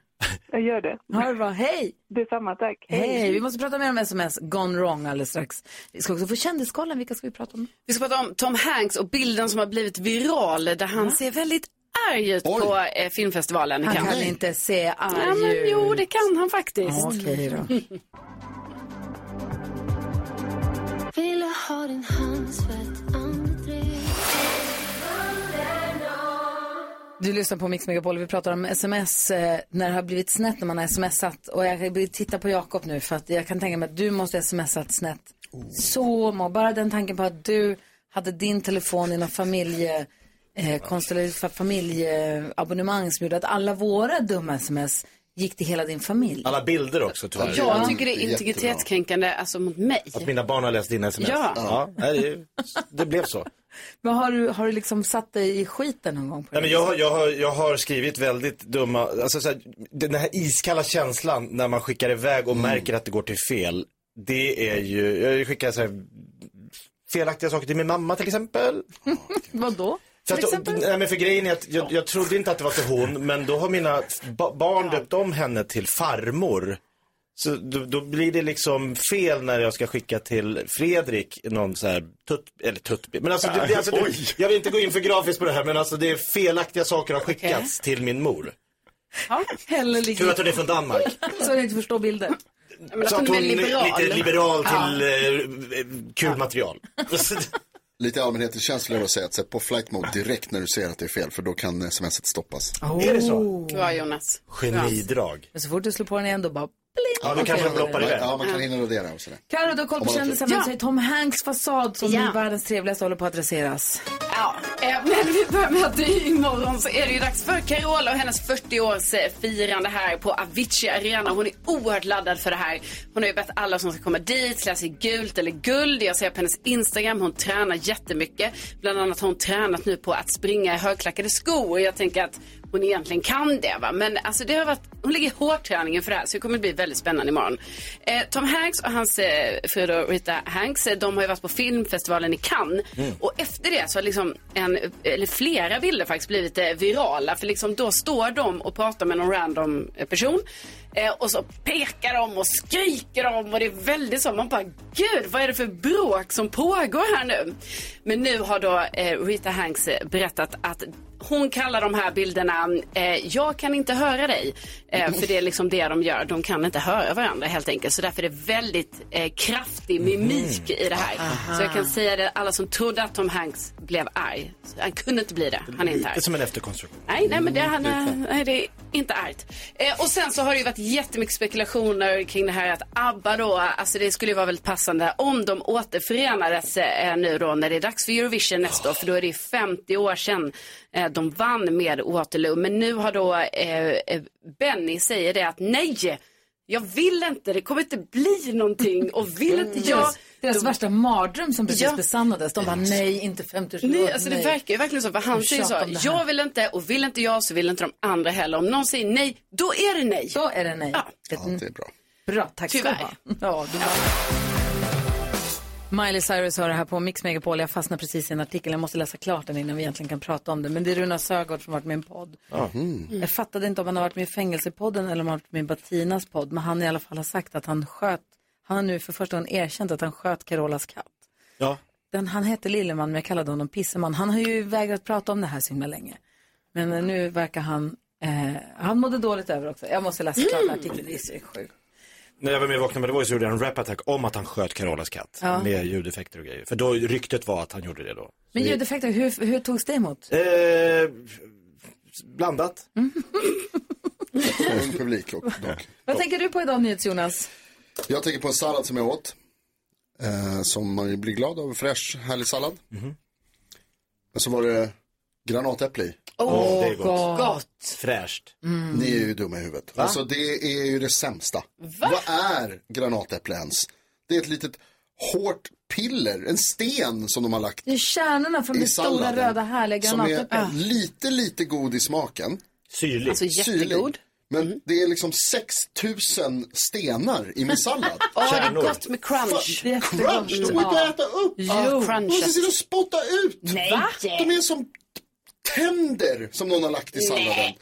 Jag gör det. Ha det bra. Hej! Detsamma, tack. Hej! Vi måste prata mer om sms gone wrong alldeles strax. Vi ska också få kändiskollen. Vilka ska vi prata om? Vi ska prata om Tom Hanks och bilden som har blivit viral där han ser väldigt arg ut Oj. på eh, filmfestivalen Han kan inte se arg Ja, men ut. jo, det kan han faktiskt. Okej då. Vill jag ha din handsvett andedräkt Du lyssnar på Mix Megapol. Vi pratar om sms eh, när det har blivit snett när man har smsat. Och jag vill titta på Jakob nu för att jag kan tänka mig att du måste ha smsat snett. Så må. Bara den tanken på att du hade din telefon i någon familje, eh, familjeabonnemang som gjorde att alla våra dumma sms gick till hela din familj. Alla bilder också tyvärr. Jag tycker det är integritetskränkande alltså mot mig. Att mina barn har läst dina sms. Ja. ja nej, det, det blev så. Men har du, har du liksom satt dig i skiten någon gång? På Nej, det men jag, har, jag, har, jag har skrivit väldigt dumma, alltså så här, den här iskalla känslan när man skickar iväg och märker att det går till fel. Det är ju, jag skickar så här, felaktiga saker till min mamma till exempel. Vadå? För, att, exempel? nej, men för grejen är att jag, jag trodde inte att det var till hon, men då har mina ba barn döpt om henne till farmor. Så då, då blir det liksom fel när jag ska skicka till Fredrik någon så här tutt, eller tuttbild. Men alltså, det, det, alltså det, jag vill inte gå in för grafiskt på det här, men alltså det är felaktiga saker har skickats till min mor. Helle Tur att hon är från Danmark. så jag inte förstår bilder. så att hon är lite liberal till eh, kul material. Lite allmänhetens känslor att säga att sätt på flight mode direkt när du ser att det är fel för då kan smset stoppas. Är det så? Bra Jonas. Genidrag. Men så fort du slår på den igen då bara Ja, då kanske ploppar iväg. Ja, man kan hinna radera och sådär. Carro, du har koll på Om man har kändisar. tur. men säg Tom Hanks fasad som Ja. är världens trevligaste håller på att raseras. Ja, eh, men vi börjar med att det- imorgon så är det ju dags för Carola och hennes 40-årsfirande här på Avicii Arena. Hon är oerhört laddad för det här. Hon har ju bett alla som ska komma dit klä sig i gult eller guld. Jag ser på hennes Instagram, hon tränar jättemycket. Bland annat har hon tränat nu på att springa i högklackade skor. Och jag tänker att hon egentligen kan det va. Men alltså det har varit, hon ligger i hårdträningen för det här så det kommer bli väldigt spännande imorgon. Eh, Tom Hanks och hans eh, fru Rita Hanks, eh, de har ju varit på filmfestivalen i Cannes. Och efter det så har liksom en, eller flera bilder faktiskt blivit eh, virala. För liksom då står de och pratar med någon random eh, person. Eh, och så pekar de och skriker de och det är väldigt så. Man bara, gud vad är det för bråk som pågår här nu? Men nu har då eh, Rita Hanks berättat att hon kallar de här bilderna eh, Jag kan inte höra dig. Eh, för det är liksom det de gör. De kan inte höra varandra helt enkelt. Så därför är det väldigt eh, kraftig mimik i det här. Så jag kan säga det, alla som trodde att Tom Hanks blev arg. Han kunde inte bli det. Han är inte arg. Lite som en efterkonstruktion. Nej, nej, men det, han, är- nej, det är inte argt. Eh, och sen så har det ju varit jättemycket spekulationer kring det här att ABBA då, alltså det skulle ju vara väldigt passande om de återförenades eh, nu då när det är dags för Eurovision nästa år, för då är det ju 50 år sedan eh, de vann med Waterloo. Men nu har då eh, eh, Benny säger det att nej, jag vill inte, det kommer inte bli någonting och vill inte jag. Deras, deras De- värsta mardröm som precis Ja. besannades. De bara nej, inte 50 Nej, alltså det verkar ju verkligen så. För han De säger så, jag vill inte och vill inte jag så vill inte de andra heller. Om någon säger nej, då är det nej. Då är det nej. Ja. Ja, det är bra. Bra, tack ska du Tyvärr. ha. Ja, du Miley Cyrus har det här på Mix Megapol. Jag fastnade precis i en artikel. Jag måste läsa klart den innan vi egentligen kan prata om det. Men det är Runa Sögaard som har varit med i en podd. Jag fattade inte om han har varit med i Fängelsepodden eller om han har varit med i Batinas podd. Men han i alla fall har sagt att han sköt, han har nu för första gången erkänt att han sköt Carolas katt. Ja. Den, han hette Lilleman men jag kallade honom Pisseman. Han har ju vägrat prata om det här så himla länge. Men eh, nu verkar han, eh, han mådde dåligt över också. Jag måste läsa klart artikeln, det är så sjukt. När jag var med i Vakna med The Voice så gjorde jag en rap-attack om att han sköt Carolas katt. Ja. Med ljudeffekter och grejer. För då ryktet var att han gjorde det då. Men Så vi- ljudeffekter, hur, hur togs det emot? Eh, blandat. Ung publik och dock. Vad tänker du på idag, NyhetsJonas? Jag tänker på en sallad som jag åt. Eh, som man blir glad av. Fräsch, härlig sallad. Och så var det granatäpple i. Åh, det är gott. Gott. Fräscht. Ni är ju dumma i huvudet. Alltså det är ju det sämsta. Vad är granatäpple ens? Det är ett litet hårt piller, en sten som de har lagt Det är kärnorna från det stora röda härliga Som är granatäpplet. lite, lite god i smaken. Syrlig. Alltså jättegod. Men det är liksom 6000 stenar i min sallad. Åh, det är gott med crunch. Fan, Crunch, de går inte att äta upp. Ja, De crunch. måste sitta och spotta ut. Nej. Va? De är som tänder som någon har lagt i salladen.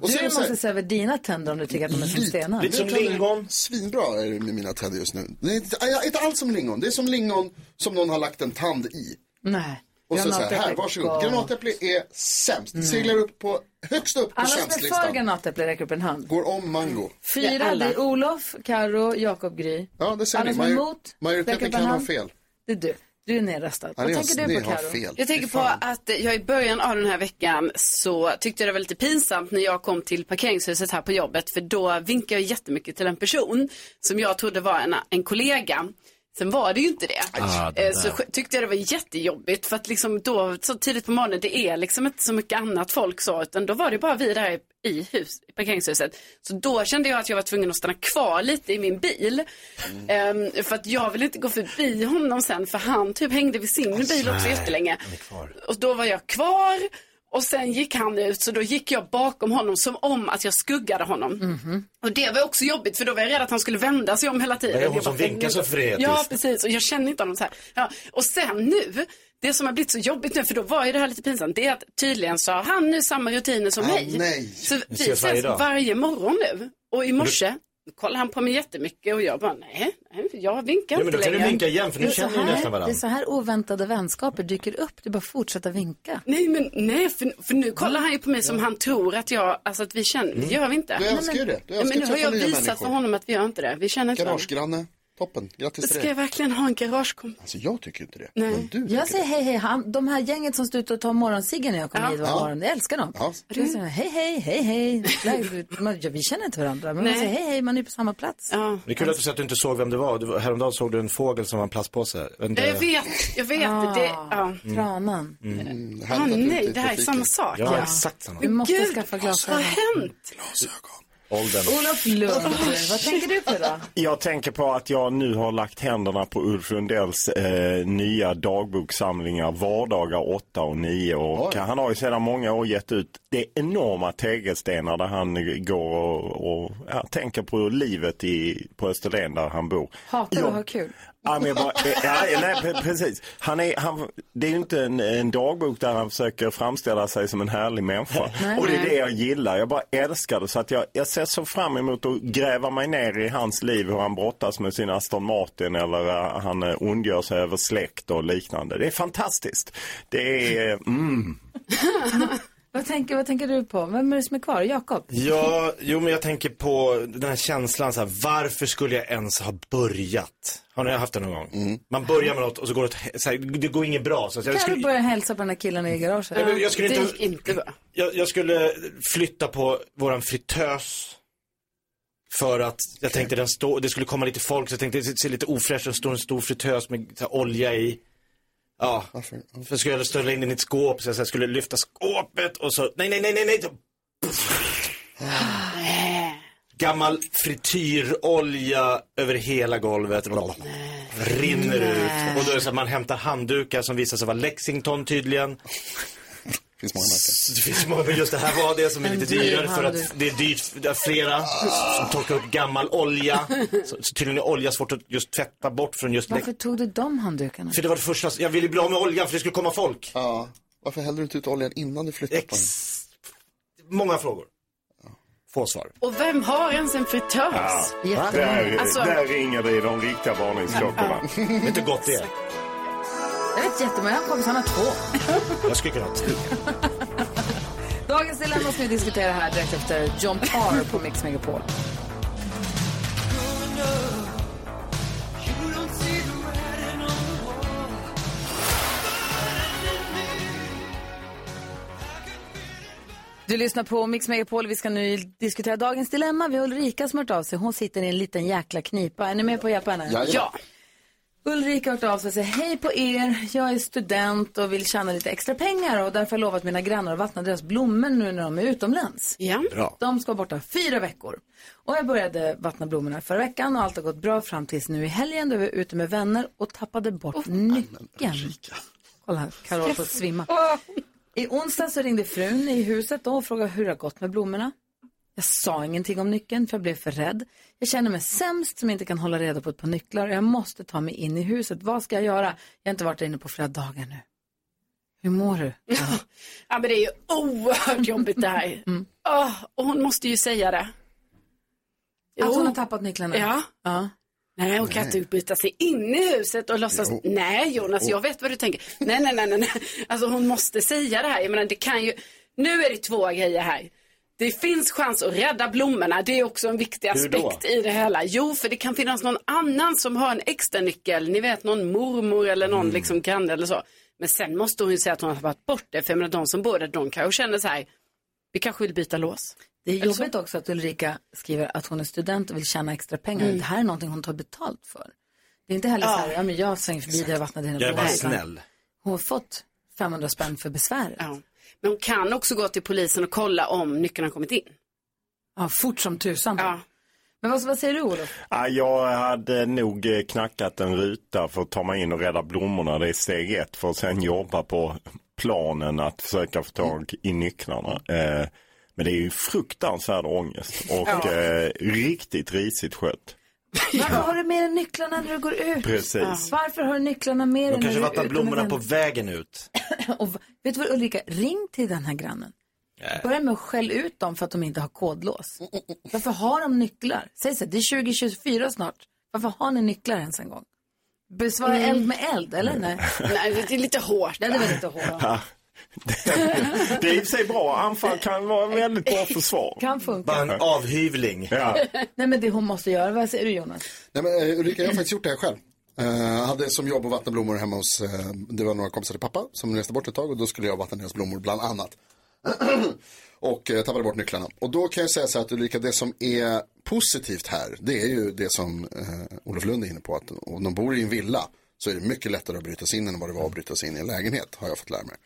Och Du så här- måste se över dina tänder om du tycker att de är som stenar. Lite som lingon. Svinbra är det med mina tänder just nu. Det är inte, inte alls som lingon. Det är som lingon som någon har lagt en tand i. Nej. Och så, så här, här, är varsågod. Granatäpple är sämst. Det seglar upp på, högst upp på Alla som är för granatäpple räcker upp en hand. Går om mango. Fyra, Ja, alla. det är Olof, Karo, Jakob, Gry. Ja, det ser Alla ni. Major- majoriteten kan ha fel. Det är du. Du är nedröstad. Vad tänker du på, fel. Jag tänker på att jag i början av den här veckan så tyckte jag det var lite pinsamt när jag kom till parkeringshuset här på jobbet för då vinkade jag jättemycket till en person som jag trodde var en, en kollega. Sen var det ju inte det. Ah, det Eh, så tyckte jag det var jättejobbigt för att liksom då så tidigt på morgonen, det är liksom inte så mycket annat folk så, utan då var det bara vi där i- hus, i parkeringshuset. Så då kände jag att jag var tvungen att stanna kvar lite i min bil. Ehm, för att jag ville inte gå förbi honom sen, för han typ hängde vid sin bil också jättelänge. Och då var jag kvar och sen gick han ut så då gick jag bakom honom som om att jag skuggade honom. Och det var också jobbigt för då var jag rädd att han skulle vända sig om hela tiden. Det är hon som vinkar så frenetiskt. Ja, precis. Och jag känner inte honom så här. Ja. Och sen nu, det som har blivit så jobbigt nu, för då var ju det här lite pinsamt, det är att tydligen så har han nu samma rutiner som Ah, mig. nej. Så vi ses varje varje, morgon nu. Och i morse kollade han på mig jättemycket och jag bara, nej, nej jag vinkar Ja, men inte då kan du vinka igen för ni så känner ju nästan här, det är varandra. så här oväntade vänskaper dyker upp. Du bara fortsätter vinka. Nej, men nej, för, för nu kollar han ju på mig som han tror att jag, alltså att vi känner, det gör vi inte. Du älskar ju det. Du Ja, älskar men nu att har jag visat människor. för honom att vi gör inte det. Vi känner inte varandra. Garagegranne, toppen. Grattis till Ska jag det. verkligen ha en garagekompis? Alltså jag tycker inte det. Nej. Men du tycker Jag säger hej, hej. Han, de här gänget som står ute och tar morgonsiggen när jag kommer Ja. hit var Ja. morgon, jag älskar dem. Ja. Jag säger hej, hej, hej, hej. Man- ja, Vi känner inte varandra, men man Nej. säger hej, hej, man är på samma plats. Ja. Det är kul att du säger att du inte såg vem det var. Du, häromdagen såg du en fågel som var en plastpåse. Inte- Ja, Jag vet, jag vet. Ah, Det, ja. Tranan. Mm, Ah, härligt att du nej, det här är samma sak. Ja, Ja. exakt samma. Du måste Gud, skaffa Vad har glasögon. Åldern. Olof Lund, vad tänker du på då? Jag tänker på att jag nu har lagt händerna på Ulf Lundells eh, nya dagboksamlingar Vardagar 8 och 9. Och Oj. han har ju sedan många år gett ut det enorma tegelstenar där han går och, och ja, tänker på livet i, på Österlen där han bor. Hatar Ja. att ha kul. Ja, men bara, ja, nej, pre- precis. Han är, han, det är ju inte en, en dagbok där han försöker framställa sig som en härlig människa. Nej. och det är det jag gillar. Jag bara älskar det. Så att jag, jag ser så fram emot att gräva mig ner i hans liv, hur han brottas med sin Aston Martin eller uh, han uh, ondgör sig över släkt och liknande. Det är fantastiskt. Det är, mm. Vad tänker, vad tänker du på? Vem är det som är kvar? Jakob? Ja, jo men jag tänker på den här känslan så här, varför skulle jag ens ha börjat? Har ni haft det någon gång? Man börjar med något och så går det, åt- så här, det går inget bra. Så att jag, Kan du skulle, börja hälsa på den här killen i garaget? Nej, men jag skulle det inte- gick inte bra. jag, jag skulle flytta på våran fritös. För att jag tänkte den stå, det skulle komma lite folk så jag tänkte det ser lite ofräscht ut, det står en stor fritös med så här, olja i. Ja, Varför? för skulle jag ställa in den i ett skåp så jag skulle lyfta skåpet och så, nej nej nej nej nej. Gammal frityrolja över hela golvet. Rinner ut. Och då är det så att man hämtar handdukar som visar sig vara Lexington tydligen. Finns många märken. Det finns många, men just det här var det som är lite dyr dyrare för att det är dyrt, det är flera som torkar upp gammal olja. Så, så tydligen är olja svårt att just tvätta bort från just Varför tog du de handdukarna? För det var det första, jag ville bli av med oljan för det skulle komma folk. Ja. Varför hällde du inte ut oljan innan du flyttade på den? Många frågor. Få svar. Och vem har ens en fritös? där, Alltså- där ringer det i de riktiga varningsklockorna. Vet du gott det är? Jag vet jättemånga kompisar, han har två. Jag skulle kunna ha tre. Dagens dilemma ska vi diskutera här direkt efter John Parr på Mix Megapol. Du lyssnar på Mix Megapol. Vi ska nu diskutera dagens dilemma. Vi har Ulrika som har hört av sig. Hon sitter i en liten jäkla knipa. Är ni med på att hjälpa henne? Jajamän. Ja. Ulrika har hört av sig och säger hej på er. Jag är student och vill tjäna lite extra pengar och därför har jag lovat mina grannar att vattna deras blommor nu när de är utomlands. Ja. Bra. De ska vara borta fyra veckor. Och jag började vattna blommorna förra veckan och allt har gått bra fram tills nu i helgen då vi var ute med vänner och tappade bort nyckeln. Kolla här, Carol får svimma. I onsdag så ringde frun i huset då och frågade hur det har gått med blommorna. Jag sa ingenting om nyckeln för jag blev för rädd. Jag känner mig sämst som inte kan hålla reda på ett par nycklar och jag måste ta mig in i huset. Vad ska jag göra? Jag har inte varit där inne på flera dagar nu. Hur mår du? Ja, men det är ju oerhört jobbigt det här. Åh, och hon måste ju säga det. Att hon har tappat nycklarna? Ja. ja. Nej, hon kan inte bryta sig in i huset och låtsas, nej Jonas, jag vet vad du tänker. Nej, nej, nej, nej, nej. Alltså hon måste säga det här. Jag menar, det kan ju, nu är det två grejer här. Det finns chans att rädda blommorna. Det är också en viktig aspekt i det hela. Jo, för det kan finnas någon annan som har en extra nyckel. Ni vet någon mormor eller någon Mm. liksom granne eller så. Men sen måste hon ju säga att hon har tagit bort det. För jag menar, de som bor där, de kanske känner så här, vi kanske vill byta lås. Det är Eller så. jobbigt också att Ulrika skriver att hon är student och vill tjäna extra pengar. Mm. Det här är någonting hon tar betalt för. Det är inte heller så här, ja men jag svänger förbi där jag vattnar dina Jag är bara blommor. snäll. Hon har fått 500 spänn för besväret. Ja. Men hon kan också gå till polisen och kolla om nyckeln har kommit in. Ja, fort som tusan. Men vad, vad säger du Olof? Ja, jag hade nog eh, knackat en ruta för att ta mig in och rädda blommorna. Det är steg ett för att sen jobba på planen att försöka få tag i nycklarna. Eh, men det är ju fruktansvärd ångest och Ja. eh, riktigt risigt skött. Varför har du med dig nycklarna när du går ut? Precis. Varför har du nycklarna med dig De när kanske du är vattnar ute med blommorna på vänner? vägen ut. Och v- vet du vad Ulrika, ring till den här grannen. Börja med att skälla ut dem för att de inte har kodlås. Varför har de nycklar? Säg så här, det är 2024 snart. Varför har ni nycklar ens en gång? Besvara Mm. eld med eld, eller? Nej, Nej det är lite hårt. Det var lite hårt. Det är i och för sig bra. Anfall kan vara väldigt bra försvar. Kan funka. Bara en avhyvling. Ja. Nej, men det hon måste göra, vad säger du Jonas? Nej, men, eh, Ulrika, jag har faktiskt gjort det här själv. Jag hade som jobb att vattna blommor hemma hos, eh, det var några kompisar till pappa som reste bort ett tag och då skulle jag vattna deras blommor bland annat. och eh, tappade bort nycklarna. Och då kan jag säga så här att Ulrika, det som är positivt här, det är ju det som eh, Olof Lund är inne på, att om de bor i en villa så är det mycket lättare att bryta sig in än vad det var att bryta sig in i en lägenhet, har jag fått lära mig.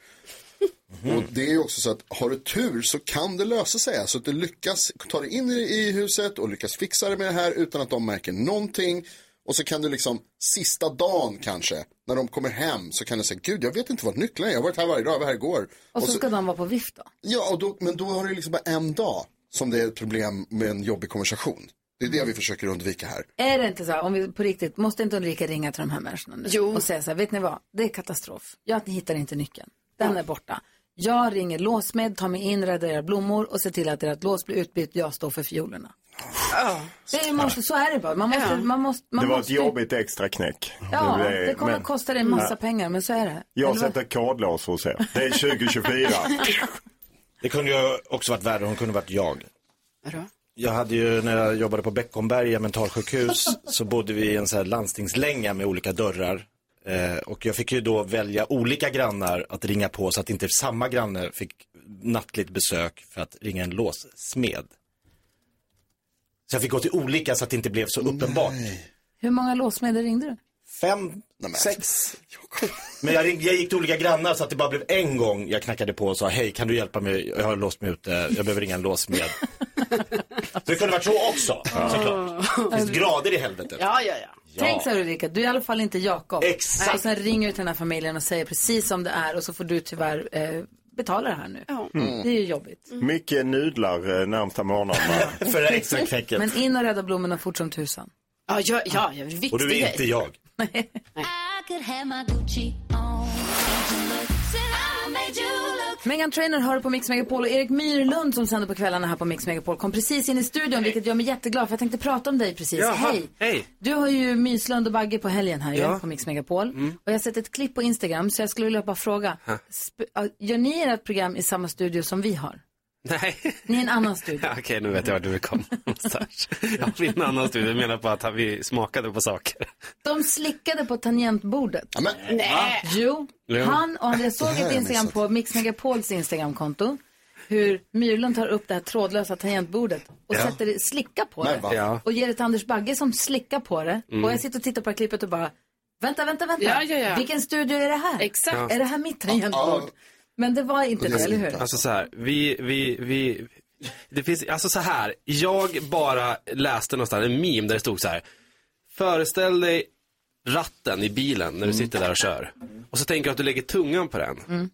Och det är ju också så att har du tur så kan det lösa sig. Alltså att du lyckas ta dig in i, huset och lyckas fixa det med det här utan att de märker någonting. Och så kan du liksom sista dagen kanske, när de kommer hem så kan du säga, gud jag vet inte vart nycklarna är, jag har varit här varje dag, jag var här igår. Och så ska de vara på vift då? Ja, och då, men då har du liksom bara en dag som det är ett problem med en jobbig konversation. Det är det vi försöker undvika här. Är det inte så om vi på riktigt, måste inte Ulrika ringa till de här människorna nu? Jo. Och säga så här, vet ni vad, det är katastrof. Jag hittar inte nyckeln. Den är borta. Jag ringer låsmed, tar mig in, räddar era blommor och ser till att ert lås blir utbytt. Jag står för fiolerna. Det är, måste, så är det bara. Man måste, man måste, man Det var måste, ett jobbigt extra knäck. Ja, blev- det kommer men- att kosta dig en massa Ja. pengar, men så är det. Jag Eller vad? sätter kodlås hos er. Det är 2024. Det kunde ju också varit värre, hon kunde varit jag. Vadå? Jag hade ju, när jag jobbade på Beckomberga mentalsjukhus, så bodde vi i en så här landstingslänga med olika dörrar. Eh, och jag fick ju då välja olika grannar att ringa på så att inte samma granne fick nattligt besök för att ringa en låssmed. Så jag fick gå till olika så att det inte blev så uppenbart. Hur många låsmedel ringde du? Fem, sex. Men jag, ring, jag gick till olika grannar så att det bara blev en gång jag knackade på och sa hej kan du hjälpa mig, jag har låst mig ute, jag behöver ringa en låsmed. så det kunde varit så också, såklart. Det finns grader i helvetet. Ja, ja, ja. Tänk så här Ulrika, du är i alla fall inte Jakob. Exakt. Och sen ringer du till den här familjen och säger precis som det är och så får du tyvärr eh, betala det här nu. Mm. Det är ju jobbigt. Mycket nudlar eh, närmsta månaderna. För det extra knäcket. Men in och rädda blommorna fort som tusan. Ja, ja, ja, ja viktig Och du är inte jag. I could have my Gucci on. Megan Trainer hör på Mix Megapol och Erik Myrlund som sänder på kvällarna här på Mix Megapol kom precis in i studion vilket gör mig jätteglad för jag tänkte prata om dig precis. Jaha, Hej! hej. Du har ju Myslund och Bagge på helgen här Ja. på Mix Megapol. Mm. Och jag har sett ett klipp på Instagram så jag skulle vilja bara fråga. Gör ni ert program i samma studio som vi har? Nej. Ni är en annan studio. Ja, Okej, nu vet jag vart du vill komma någonstans. Jag har en annan studie. Jag menar på att vi smakade på saker. De slickade på tangentbordet. Nej. Jo, Jo. han och jag såg ett Instagram på Mix Megapols Instagramkonto. Hur Myrlund tar upp det här trådlösa tangentbordet och Ja. sätter det, slickar på Men det. Ja. Och ger det till Anders Bagge som slickar på det. Mm. Och jag sitter och tittar på det här klippet och bara, vänta, vänta, vänta. Ja, ja, ja. Vilken studio är det här? Exakt. Ja. Är det här mitt tangentbord? Men det var inte det, eller hur? Alltså så här, vi, vi, vi, det finns, alltså så här, jag bara läste någonstans en meme där det stod så här, föreställ dig ratten i bilen när du sitter där och kör. Och så tänker du att du lägger tungan på den. Mm.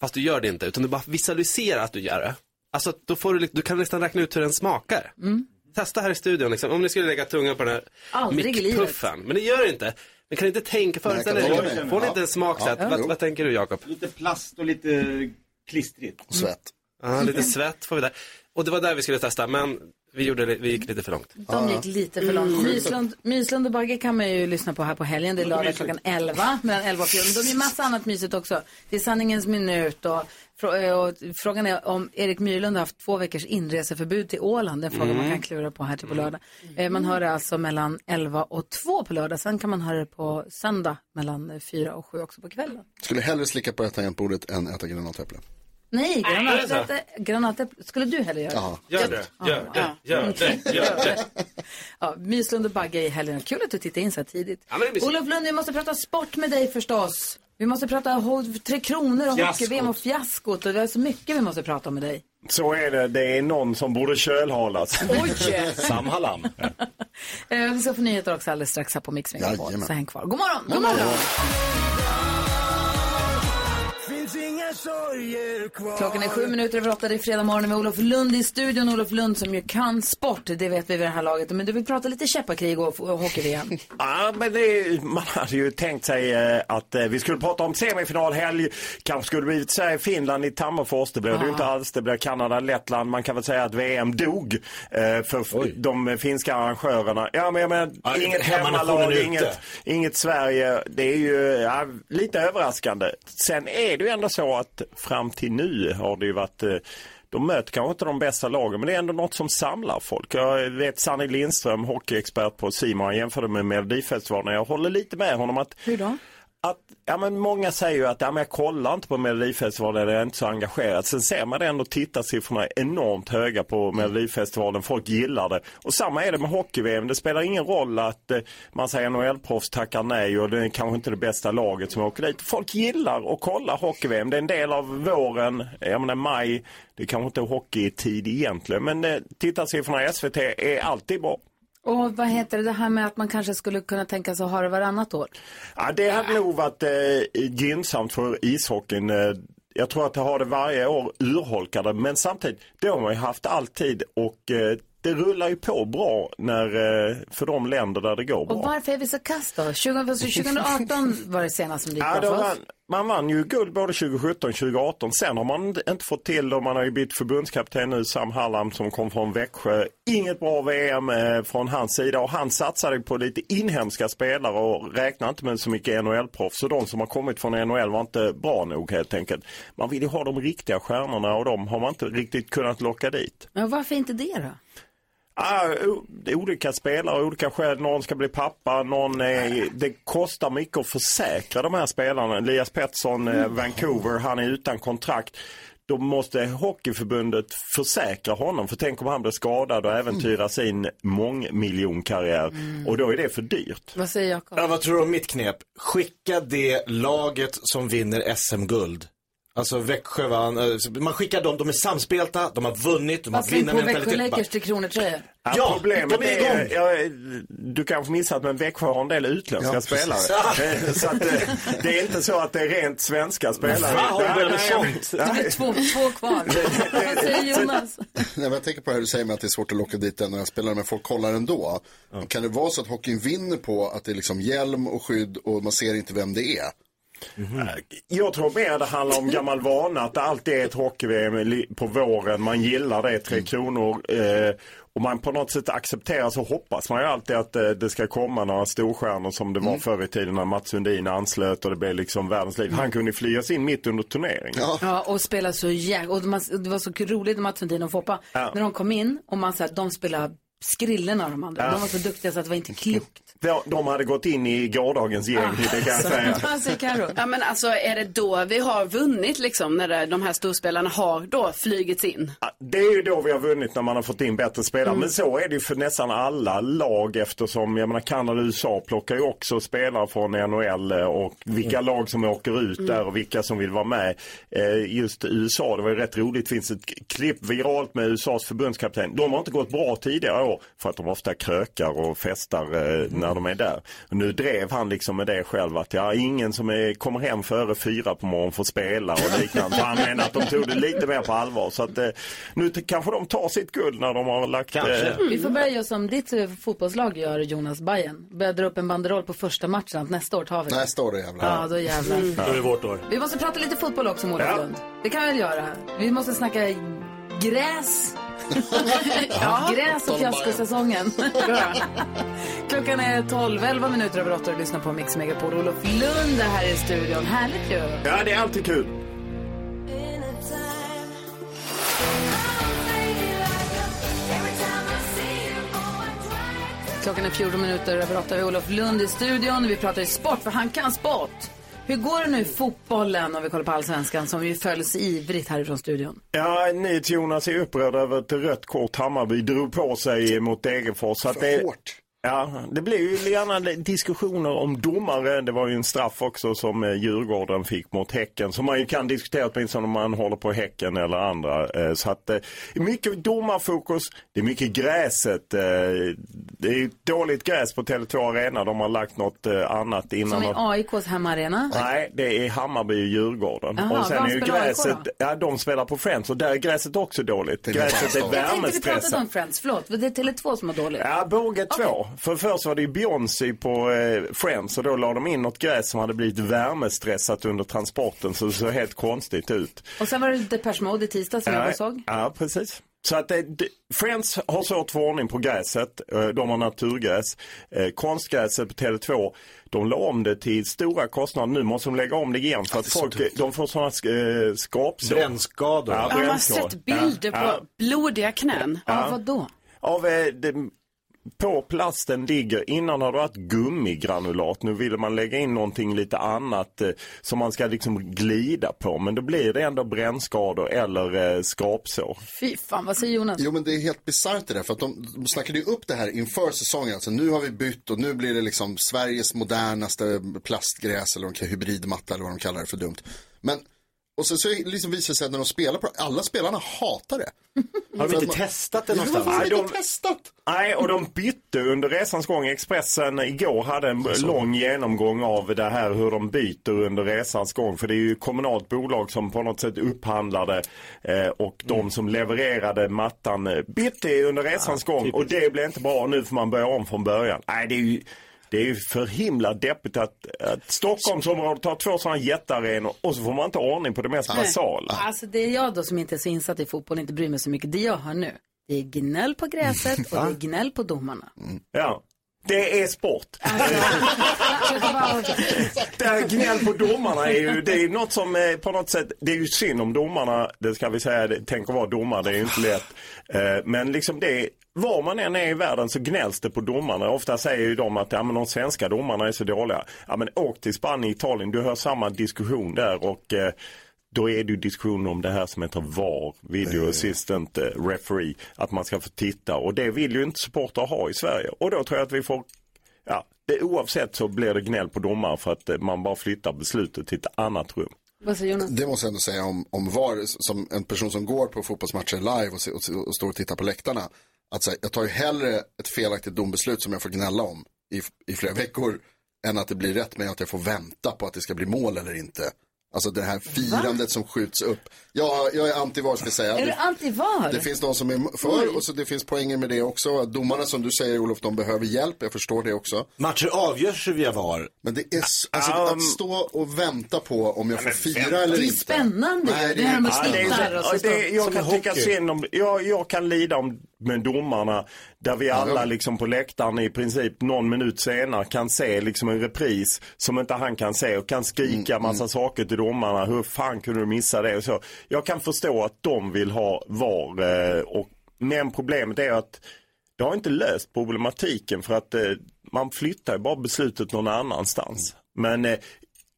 Fast du gör det inte, utan du bara visualiserar att du gör det. Alltså då får du, du kan nästan räkna ut hur den smakar. Mm. Testa här i studion, liksom. om ni skulle lägga tungan på den här Aldrig mickpuffen. Men det gör det inte. Men kan inte tänka, föreställa dig, tänka får ni inte en smaksätt? Ja. Vad, vad tänker du Jakob? Lite plast och lite klistrigt. Och svett. Ja, lite svett får vi där. Och det var där vi skulle testa, men vi, gjorde vi gick lite för långt. De gick lite för långt. Myslund, Myslund och Bagge kan man ju lyssna på här på helgen. Det är lördag klockan 11, mellan 11 och 14. De är massa annat mysigt också. Det är sanningens minut och, frå- och frågan är om Erik Myrlund har haft två veckors inreseförbud till Åland. Den frågan Mm. man kan klura på här till på lördag. Eh, Man hör det alltså mellan 11 och 2 på lördag. Sen kan man höra det på söndag mellan 4 och 7 också på kvällen. Skulle hellre slicka på ett tangentbordet än äta granatäpple. Nej, det granatäpple. granatäpple. Skulle du hellre göra det? Jaha. Gör det, gör det, gör det, gör det. ja, Myslund och Bagge i helgen. Kul att du tittar in så här tidigt. Ja, men det är mysigt. Olof Lund, vi måste prata sport med dig förstås. Vi måste prata ho- Tre Kronor och Fiaskot. hockey-VM och fiaskot. Och det är så mycket vi måste prata om med dig. Så är det. Det är någon som borde kölhalas. Oj! Sam Hallam. Eh, vi ska få nyheter också alldeles strax här på Mix Megapol. Jajamän. Så häng kvar. God morgon! God morgon! Klockan är sju minuter över åtta. Det är fredag morgon med Olof Lund i studion. Olof Lund som ju kan sport, det vet vi vid det här laget. Men du vill prata lite käppakrig och, och hockey-VM. Ja, men det, man hade ju tänkt sig eh, att eh, vi skulle prata om semifinalhelg. Kanske skulle det blivit Sverige-Finland i Tammerfors. Det blev det ju inte alls. Det blev Kanada-Lettland. Man kan väl säga att VM dog eh, för f- de finska arrangörerna. Ja, men jag menar, Ja, inget hemmalag, inget, inget Sverige. Det är ju ja, lite överraskande. Sen är det ju ändå så att fram till nu har det ju varit eh, de möter kanske inte de bästa lagen, men det är ändå något som samlar folk. Jag vet Sanny Lindström, hockeyexpert på Simon, jämförde med Melodifestivalen. Jag håller lite med honom att Hur då? Att, ja, men många säger ju att ja, men jag kollar inte på Melodifestivalen, jag är inte så engagerad. Sen ser man det ändå, tittarsiffrorna är enormt höga på Melodifestivalen, folk gillar det. Och samma är det med hockey-VM, det spelar ingen roll att eh, man säger NHL-proffs tackar nej och det är kanske inte det bästa laget som åker dit. Folk gillar att kolla hockey-VM, det är en del av våren, jag menar maj, det är kanske inte är hockeytid egentligen, men eh, tittarsiffrorna i SVT är alltid bra. Och vad heter det, här med att man kanske skulle kunna tänka sig att ha det varannat år? Ja, det hade nog varit eh, gynnsamt för ishockeyn. Eh, jag tror att det har det varje år urholkade, men samtidigt, det har man ju haft alltid och eh, det rullar ju på bra när, eh, för de länder där det går bra. Och varför är vi så kass då? 20, 2018 var det senast som det gick Ja, bra för oss man vann ju guld både 2017 och 2018. Sen har man inte fått till det. Man har ju bytt förbundskapten nu, Sam Hallam som kom från Växjö. Inget bra VM eh, från hans sida och han satsade på lite inhemska spelare och räknade inte med så mycket NHL-proffs. Så de som har kommit från NHL var inte bra nog helt enkelt. Man vill ju ha de riktiga stjärnorna och de har man inte riktigt kunnat locka dit. Men varför inte det då? Ah, olika spelare, olika skäl. Någon ska bli pappa, någon är, det kostar mycket att försäkra de här spelarna. Elias Pettersson, eh, Vancouver, han är utan kontrakt. Då måste Hockeyförbundet försäkra honom. För tänk om han blir skadad och äventyrar sin mångmiljonkarriär. Och då är det för dyrt. Vad säger Jakob? Ja, vad tror du om mitt knep? Skicka det laget som vinner SM-guld. Alltså Växjö vann, eh, man skickar dem, de är samspelta, de har vunnit, de har Vad släng på vinnarmentalitet. Växjö Lakers till kronor-tröjor? Ja, Ja, problemet är är, ja, du kanske missat men Växjö har en del utländska Ja, spelare. Eh, så att, eh, det är inte så att det är rent svenska spelare. vad har du med sånt? Det blir två, två kvar. Vad säger Jonas? Nej, men jag tänker på det här du säger med att det är svårt att locka dit några spelare, men folk kollar ändå. Kan det vara så att hockeyn vinner på att det är liksom hjälm och skydd och man ser inte vem det är? Jag tror mer det handlar om gammal vana att det alltid är ett hockey-VM på våren. Man gillar det, Tre Kronor. Eh, och man på något sätt accepterar så hoppas man ju alltid att eh, det ska komma några storstjärnor som det var förr i tiden när Mats Sundin anslöt och det blev liksom världens liv. Han kunde flygas in mitt under turneringen. Ja, och spela så jäkla... Och det var så roligt med Mats Sundin och Foppa. Ja. När de kom in och man sa att de spelade skrillen av de andra. Ja. De var så duktiga så att det var inte klokt. De, de hade gått in i gårdagens gäng, det kan jag säga. Säger? Ja men alltså är det då vi har vunnit liksom när det, de här storspelarna har då flygits in? Det är ju då vi har vunnit när man har fått in bättre spelare. Mm. Men så är det ju för nästan alla lag eftersom jag menar Kanada och USA plockar ju också spelare från NHL eh, och vilka lag som åker ut Mm. där och vilka som vill vara med. Eh, Just USA, det var ju rätt roligt, det finns ett klipp viralt med USAs förbundskapten. De har inte gått bra tidigare år för att de ofta krökar och festar eh, när de är där. Och nu drev han liksom med det själv att ja, ingen som är, kommer hem före fyra på morgonen får spela och liknande. Han menar att de tog det lite mer på allvar. Så att eh, nu kanske de tar sitt guld när de har lagt... Eh, Vi får börja göra som ditt fotbollslag gör, Jonas Bayern. Börja dra upp en banderoll på första matchen. att Nästa år tar vi det. Nästa år jävlar. Ja, då jävlar. Mm. Då är det vårt år. Vi måste prata lite fotboll också, Olof Ja. Det kan vi väl göra. Vi måste snacka gräs. Ja, gräs och fiaskosäsongen. Klockan är 12, 11 minuter över 8 och lyssnar på Mix Megapol. Olof Lund är här i studion. Härligt ju. Ja, det är alltid kul. Klockan är 14 minuter över 8 och Olof Lund i studion. Vi pratar ju sport, för han kan sport. Hur går det nu i fotbollen om vi kollar på allsvenskan som ju följs ivrigt härifrån studion? Ja, NyhetsJonas är upprörd över att ett rött kort Hammarby drog på sig mot Degerfors. Så att det, Ja, det blir ju gärna diskussioner om domare. Det var ju en straff också som eh, Djurgården fick mot Häcken. Som man ju kan diskutera åtminstone om man håller på Häcken eller andra. Eh, Så att eh, mycket domarfokus. Det är mycket gräset. Det är ju dåligt gräs på Tele2 Arena. De har lagt något annat innan. Som i de- AIKs hemmaarena? Nej, det är Hammarby och Djurgården. Jaha, och sen är ju spelar AIK gräset, då? ja de spelar på Friends och där är gräset också dåligt. Gräset är Jag tänkte vi pratade värmestressat. om Friends, förlåt. Det är Tele2 som har dåligt. Ja, båge två. För först var det ju Beyoncé på eh, Friends och då la de in något gräs som hade blivit värmestressat under transporten så det såg helt konstigt ut. Och sen var det Depeche Mode i tisdag som jag bara såg. Ja, precis. Så att det, det, Friends har svårt att få ordning på gräset. Eh, De har naturgräs. Eh, konstgräset på Tele2, de la om det till stora kostnader. Nu måste de lägga om det igen för att folk, de får sådana eh, skrapsår. Brännskador. Ja, Ja, man har sett bilder Ja, på ja. blodiga knän. Ja. vadå? Av, eh, det, på plasten ligger, innan har det varit gummigranulat. Nu vill man lägga in någonting lite annat eh, som man ska liksom glida på. Men då blir det ändå brännskador eller eh, skrapsår. Fy fan, vad säger Jonas? Jo men det är helt bisarrt det där för att de, de snackade ju upp det här inför säsongen. Alltså nu har vi bytt och nu blir det liksom Sveriges modernaste plastgräs eller hybridmatta eller vad de kallar det för dumt. Men och sen så liksom visar det sig att när de spelar på det, alla spelarna hatar det. Har de För inte man- testat det någonstans? har de inte testat? Nej, och de bytte under resans gång. Expressen igår hade en lång genomgång av det här hur de byter under resans gång. För det är ju kommunalt bolag som på något sätt upphandlade eh, och de som levererade mattan eh, bytte under resans gång. Och det blev inte bra. Nu får man börja om från början. Nej, det är ju det är ju för himla deppigt att, att Stockholmsområdet har två sådana jättearenor och så får man inte ordning på det mest basala. Alltså det är jag då som inte är så insatt i fotboll, inte bryr mig så mycket. Det jag hör nu, det är gnäll på gräset och det är gnäll på domarna. Ja. Det är sport. Det här gnäll på domarna är ju, det är ju något som eh, på något sätt, det är ju synd om domarna, det ska vi säga, det, tänk att vara domare, det är ju inte lätt. Eh, Men liksom det, var man än är i världen så gnälls det på domarna. Ofta säger ju de att ja, men de svenska domarna är så dåliga. Ja men åk till Spanien, Italien, du hör samma diskussion där och eh, då är det ju diskussion om det här som heter VAR, Video Assistant eh, Referee, att man ska få titta och det vill ju inte supportrar ha i Sverige. Och då tror jag att vi får Ja, det, oavsett så blir det gnäll på domare för att eh, man bara flyttar beslutet till ett annat rum. Vad säger Jonas? Det måste jag ändå säga om, om VAR, som en person som går på fotbollsmatcher live och, och, och står och tittar på läktarna. Att säga, jag tar ju hellre ett felaktigt dombeslut som jag får gnälla om i, i flera veckor än att det blir rätt med att jag får vänta på att det ska bli mål eller inte. Alltså det här firandet som skjuts upp. Ja, jag är anti-VAR ska jag säga. Är du Det- anti-VAR? Det finns de som är för och så det finns poänger med det också. Domarna som du säger Olof, de behöver hjälp. Jag förstår det också. Matcher avgörs ju via VAR. Men det är alltså, att stå och vänta på om jag får fira vänta. eller Det är inte. spännande Nej, det Det här är- med är- snittar och så det, jag kan tycka synd om, jag, jag kan lida om med domarna där vi alla liksom på läktaren i princip någon minut senare kan se liksom en repris som inte han kan se och kan skrika massa saker till domarna. Hur fan kunde du missa det och så. Jag kan förstå att de vill ha VAR eh, och men problemet är att det har inte löst problematiken för att eh, man flyttar bara beslutet någon annanstans. Men eh,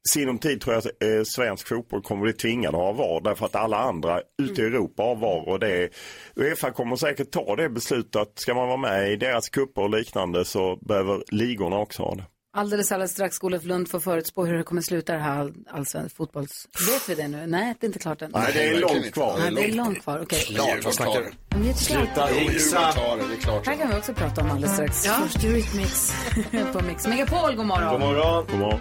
sinom tid tror jag att eh, svensk fotboll kommer bli tvingad att ha VAR därför att alla andra ute i Europa har VAR och det är, Uefa kommer säkert ta det beslutet att ska man vara med i deras kupper och liknande så behöver ligorna också ha det. Alldeles, alldeles strax Olof Lund få förutspå hur det kommer sluta det här allsvensk fotbolls... Vet vi det nu? Nej, det är inte klart än. Nej, det är långt kvar. Nej, det är långt kvar, okej. Klart, vad. Sluta tar det, här kan vi också prata om alldeles strax. Först Eurythmics på Mix Megapol. God morgon. God morgon. God morgon.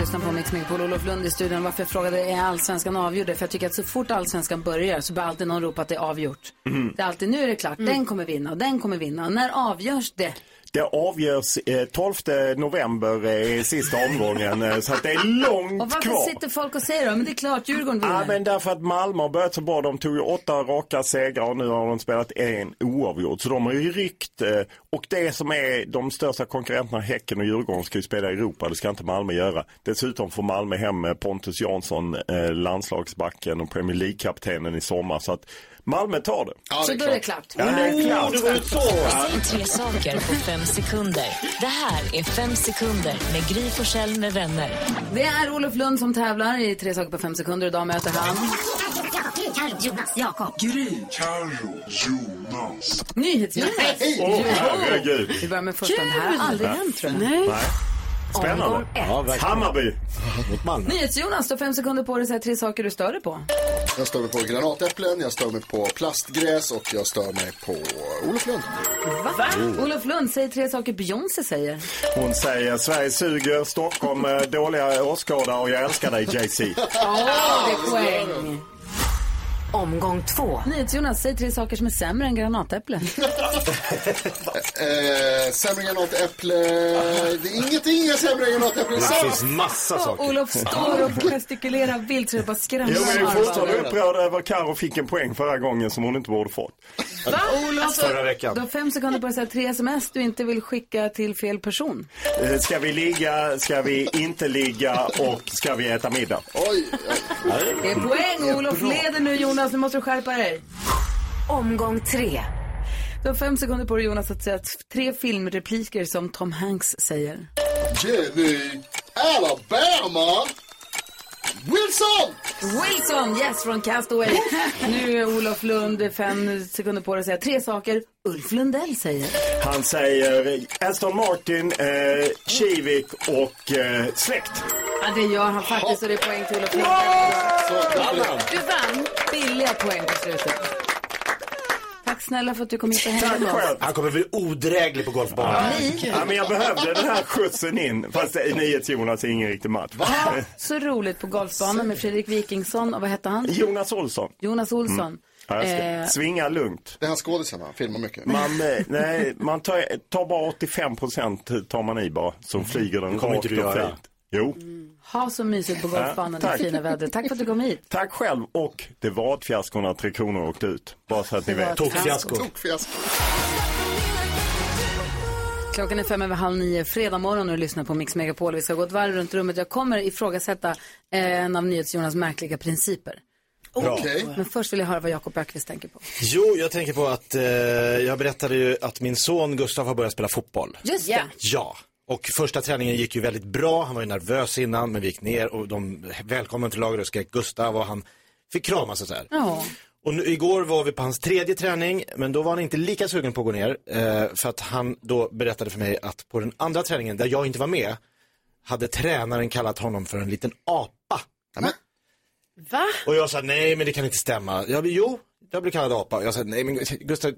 Lyssnar på Mix Megapol, Olof Lund i studion. Varför jag frågade är allsvenskan avgjord? För jag tycker att så fort allsvenskan börjar så börjar alltid någon ropa att det är avgjort. Det är alltid, nu är det klart, den kommer vinna och den kommer vinna. Och när avgörs det? Det avgörs eh, 12 november eh, sista omgången eh, så att det är långt Och varför kvar. sitter folk och säger då, men det är klart Djurgården vinner. Ja, men därför att Malmö har börjat så bra. De tog ju åtta raka segrar och nu har de spelat en oavgjord. Så de har ju ryckt. eh, Och det som är de största konkurrenterna, Häcken och Djurgården, ska ju spela i Europa. Det ska inte Malmö göra. Dessutom får Malmö hem eh, Pontus Jansson, eh, landslagsbacken och Premier League-kaptenen i sommar. Så att Malmö tar det. Så då är det klart. Ja, det är klart. det. Säg tre saker på fem sekunder. Det här är Fem sekunder med Gry Forssell med vänner. Det är Olof Lund som tävlar i tre saker på fem sekunder. Idag möter han Jonas, Jakob. Gry. Carro. Jonas. NyhetsJonas. Åh, herregud. Vi börjar med första. Det här har aldrig hänt tror jag. Nej. Spännande. Ja, verkligen. Hammarby. Mot Malmö. NyhetsJonas, du har fem sekunder på dig att säga tre saker du stör dig på. Jag stör mig på granatäpplen, jag stör mig på plastgräs och jag stör mig på Olof Lund. Va? Olof Lund, säg tre saker Beyoncé säger. Hon säger Sverige suger, Stockholm eh, dåliga åskådare och jag älskar dig JC. Åh, det är poäng. Omgång två. NyhetsJonas, säg tre saker som är sämre än granatäpple. Eh, sämre granatäpple, det är ingenting är sämre än granatäpple. Det finns massa saker. Olof står och gestikulerar vilt så det bara. Jo, men jag är fortfarande upprörd över att Karo fick en poäng förra gången som hon inte borde fått. Va? Olof, Förra veckan. du har fem sekunder på dig att säga tre sms du inte vill skicka till fel person. Eh, Ska vi ligga, ska vi inte ligga och ska vi äta middag? Oj, Det är poäng. Olof leder nu Jonas, nu måste du skärpa dig. Omgång tre. Du har fem sekunder på dig Jonas att säga tre filmrepliker som Tom Hanks säger. Jenny, Alabama, Wilson! Wilson, yes, från Castaway. Nu är Olof Lund fem sekunder på dig att säga tre saker Ulf Lundell säger. Han säger Aston Martin, eh, Kivik och eh, släkt. Ja, det gör han faktiskt och det är poäng till Olof Lundell. Du vann billiga poäng på slutet. Tack snälla för att du kom hit och hängde med oss. Han kommer bli odräglig på golfbanan. Ja, men jag behövde den här skjutsen in. Fast i NyhetsJonas är ingen riktig match. Så roligt på golfbanan med Fredrik Wikingsson och vad hette han? Jonas Olsson. Jonas Olsson. Ja, jag ska Eh, svinga lugnt. Det är han skådisen, han filmar mycket. Man, eh, nej, man tar, tar bara 85 procent tar man i bara. Så flyger den kommer rakt inte du och göra. fint. Jo, ha så mysigt på golfbanan Ja, i fina vädret. Tack för att du kom hit. tack själv. Och det var ett fiasko när Tre Kronor åkte ut. Bara så att ni Det var vet. ett fiasko. Tokfiasko. Klockan är fem över halv nio, fredag morgon och du lyssnar på Mix Megapol. Vi ska gå ett varv runt rummet. Jag kommer ifrågasätta en av NyhetsJonas märkliga principer. Okej. Men först vill jag höra vad Jakob Ökvist tänker på. Jo, jag tänker på att eh, jag berättade ju att min son Gustav har börjat spela fotboll. Just det. Ja. Och första träningen gick ju väldigt bra. Han var ju nervös innan, men vi gick ner och de välkommen till laget och skrek Gustav och han fick kramas och så här. Ja. Och nu, igår var vi på hans tredje träning, men då var han inte lika sugen på att gå ner. Eh, för att han då berättade för mig att på den andra träningen, där jag inte var med, hade tränaren kallat honom för en liten apa. Va? Och jag sa nej men det kan inte stämma. Jag, jo, jag blev kallad apa. Jag sa nej men Gustav,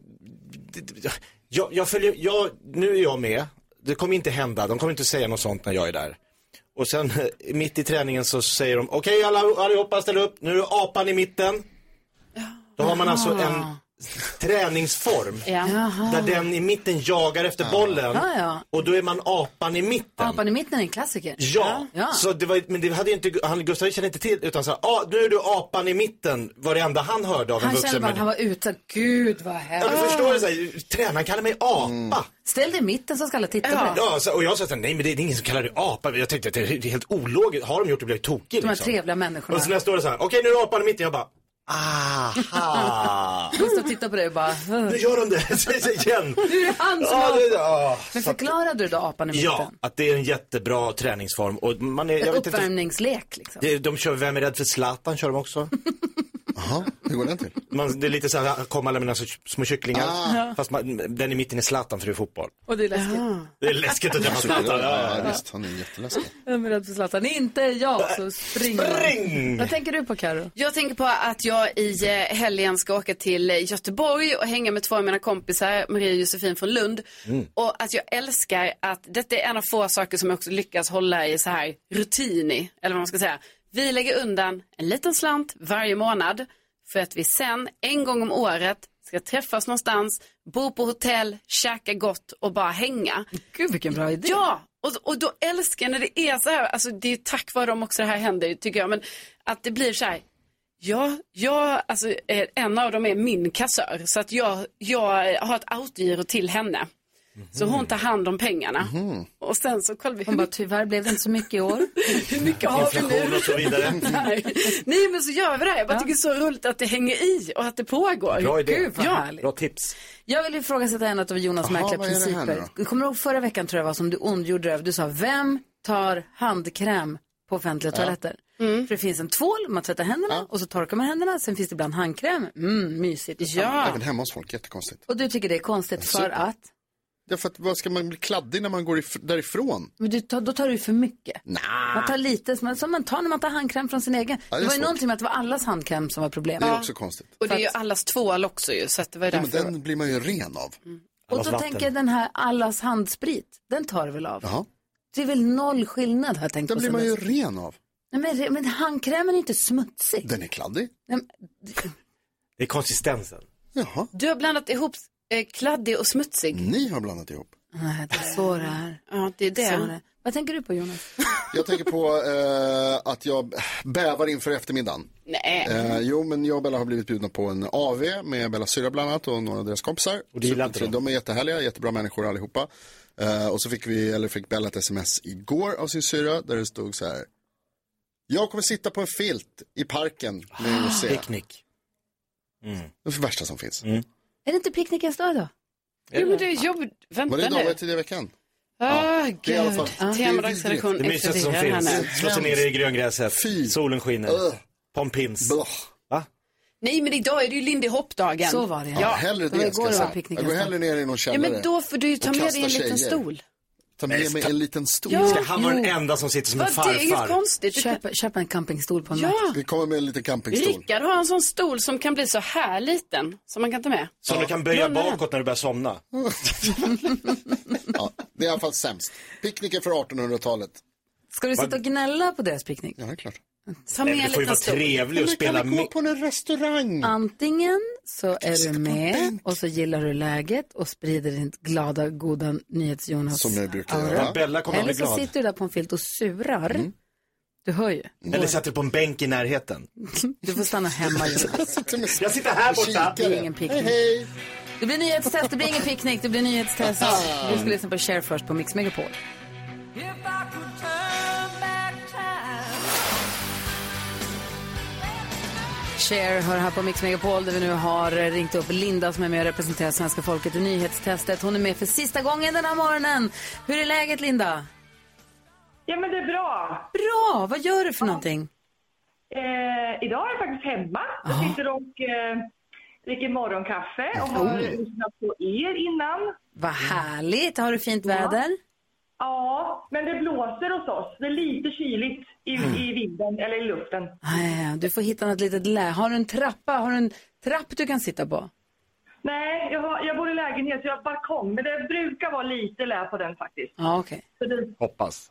jag, jag följer, jag, nu är jag med. Det kommer inte hända, de kommer inte säga något sånt när jag är där. Och sen eh, mitt i träningen så säger de, okej alla, allihopa ställ upp, nu är apan i mitten. Då har man alltså en träningsform. Jaha. Där den i mitten jagar efter bollen. Ja, ja. Och då är man apan i mitten. Apan i mitten är en klassiker. Ja, ja. Så det var, men det hade ju inte, han, Gustav kände inte till, utan så här, ah, nu är du apan i mitten, var det enda han hörde av en Han vuxen kände bara att han människa. var ute. Gud vad Ja, hemskt. du förstår det, så här, tränaren kallar mig apa. Ställ dig i mitten så ska alla titta på Ja, dig. så, och jag sa så här, nej men det är ingen som kallar dig apa. Jag tänkte att det är helt ologiskt, har de gjort det blir jag tokig De här liksom. trevliga människorna. Och så när jag står det så här, okej nu är du apan i mitten, jag bara, aha. Gustav tittar på dig och bara... Nu gör de det, igen. Nu är det han som har... det. Men förklarade du då apan i mitten? Ja, att det är en jättebra träningsform. Och man är, jag En uppvärmningslek liksom. de kör Vem är rädd för Zlatan kör de också. Jaha, hur går den till? Man, det är lite så här, kom alla mina små kycklingar. Ah. Fast man, den i mitten är Zlatan för det är fotboll. Och det är läskigt. Det är läskigt att träffa Zlatan. Ja, Ja, visst, han är jätteläskig. Jag är rädd för Zlatan. Inte jag, så spring. Spring! Vad tänker du på Karo? Jag tänker på att jag i eh, helgen ska åka till Göteborg och hänga med två av mina kompisar, Maria och Josefin från Lund. Och att jag älskar att detta är en av få saker som jag också lyckas hålla i så här rutin i, eller vad man ska säga. Vi lägger undan en liten slant varje månad för att vi sen en gång om året ska träffas någonstans, bo på hotell, käka gott och bara hänga. Gud vilken bra idé. Ja, och, och då älskar jag när det är så här, alltså det är tack vare dem också det här händer tycker jag, men att det blir så här, ja, jag, alltså eh, en av dem är min kassör, så att jag, jag har ett autogiro till henne. Så hon tar hand om pengarna. Mhm. Och sen så kollar vi. Hon bara, tyvärr blev det inte så mycket i år. Hur mycket har vi nu? Och så vidare. Nej. Nej, men så gör vi det här. Jag bara tycker det är så roligt att det hänger i och att det pågår. Bra idé. Gud vad Ja. härligt. Bra tips. Jag vill ifrågasätta en av Jonas Jaha, märkliga principer. Kommer du ihåg förra veckan tror jag var som du ondgjorde dig över? Du sa, vem tar handkräm på offentliga toaletter? Mm. För det finns en tvål, man tvättar händerna och så torkar man händerna. Sen finns det ibland handkräm. Mm, mysigt. Även hemma hos folk, jättekonstigt. Och du tycker det är konstigt för att? Därför att vad ska man bli kladdig när man går if- därifrån? Men du tar, då tar du för mycket. Nah. Man tar lite som man, som man tar när man tar handkräm från sin egen. Ja, det är det var ju svårt. någonting med att det var allas handkräm som var problemet. Det är också konstigt. Och det är ju allas tvål också ju. Så att det var ju Ja, men därför. den blir man ju ren av. Och då tänker jag den här allas handsprit, den tar du väl av? Jaha. Det är väl noll skillnad har jag tänkt Den på blir sen man ju dess. ren av. Nej, men, re- men handkrämen är inte smutsig. Den är kladdig. Nej, men- Det är konsistensen. Jaha. Du har blandat ihop eh, kladdig och smutsig. Ni har blandat ihop. Nej, det är så det är. Ja, det är det. Så det. Vad tänker du på Jonas? Jag tänker på eh, att jag bävar inför eftermiddagen. Nej. Eh, jo, men jag och Bella har blivit bjudna på en AV med Bellas syrra bland annat och några av deras kompisar. Och gillar inte dem? De är jättehärliga, jättebra människor allihopa. Eh, och så fick vi, eller fick Bella ett sms igår av sin syrra där det stod så här. Jag kommer sitta på en filt i parken med rosé. Picknick. Det är det värsta som finns. Är det inte picknickens dag då? Jo, men det är jobbigt. Vänta Var det nu. dagen tidigare i veckan? Ah, det är i alla fall- gud. det är Temadagsredaktion Det mysigaste som finns. nu. Slå sig ner i gröngräset. Fy. Solen skiner. Ugh. Pompins. Blah. Va? Nej, men idag är det ju Lindy Hop-dagen. Så var det, ja. Ja, Ja. hellre Det var det ska jag det var säga. Jag går hellre ner i någon Ja, källare. men då får du ju ta med dig en liten tjejer. stol. Ta med mig en liten stol. Ja. Ska han vara den enda som sitter som Va, en det är inget farfar? konstigt. Du Köp, köp en campingstol på en Ja. Vi kommer med en liten campingstol. Rickard har en sån stol som kan bli så här liten. Som man kan ta med. Som du kan böja Låna den. bakåt när du börjar somna. Ja, det är i alla fall sämst. Picknicken för 1800-talet. Ska du sitta och gnälla på deras picknick? Ja, det är klart. Ta med Nej, en det får ju vara att Men spela kan vi gå med. på en restaurang? Antingen så är du med och så gillar du läget och sprider din glada, goda NyhetsJonas Som jag brukar aura. göra. Bella kommer att Eller bli så glad. sitter du där på en filt och surar. Mm. Du hör ju. Eller sätter på en bänk i närheten. Du får stanna hemma Jonas. Jag sitter här borta. Det blir ingen picknick. Hej, hej. Det blir nyhetstest, det blir ingen picknick, det blir nyhetstest. Vi ska lyssna på Cher först på Mix Megapol. Cher hör här på Mix Megapol där vi nu har ringt upp Linda som är med och representerar svenska folket i nyhetstestet. Hon är med för sista gången den här morgonen. Hur är läget Linda? Ja, men det är bra. Bra, vad gör du för någonting? Eh, idag är jag faktiskt hemma. Jag sitter och eh, dricker morgonkaffe och har lyssnat på er innan. Vad härligt, har du fint väder? Ja, men det blåser hos oss. Det är lite kyligt i, i vinden, eller i luften. Nej, du får hitta något litet lä. Har du en trappa? Har du en trapp du kan sitta på? Nej, jag, har, jag bor i lägenhet så jag har balkong, men det brukar vara lite lä på den faktiskt. Ja, okej. Så det, Hoppas.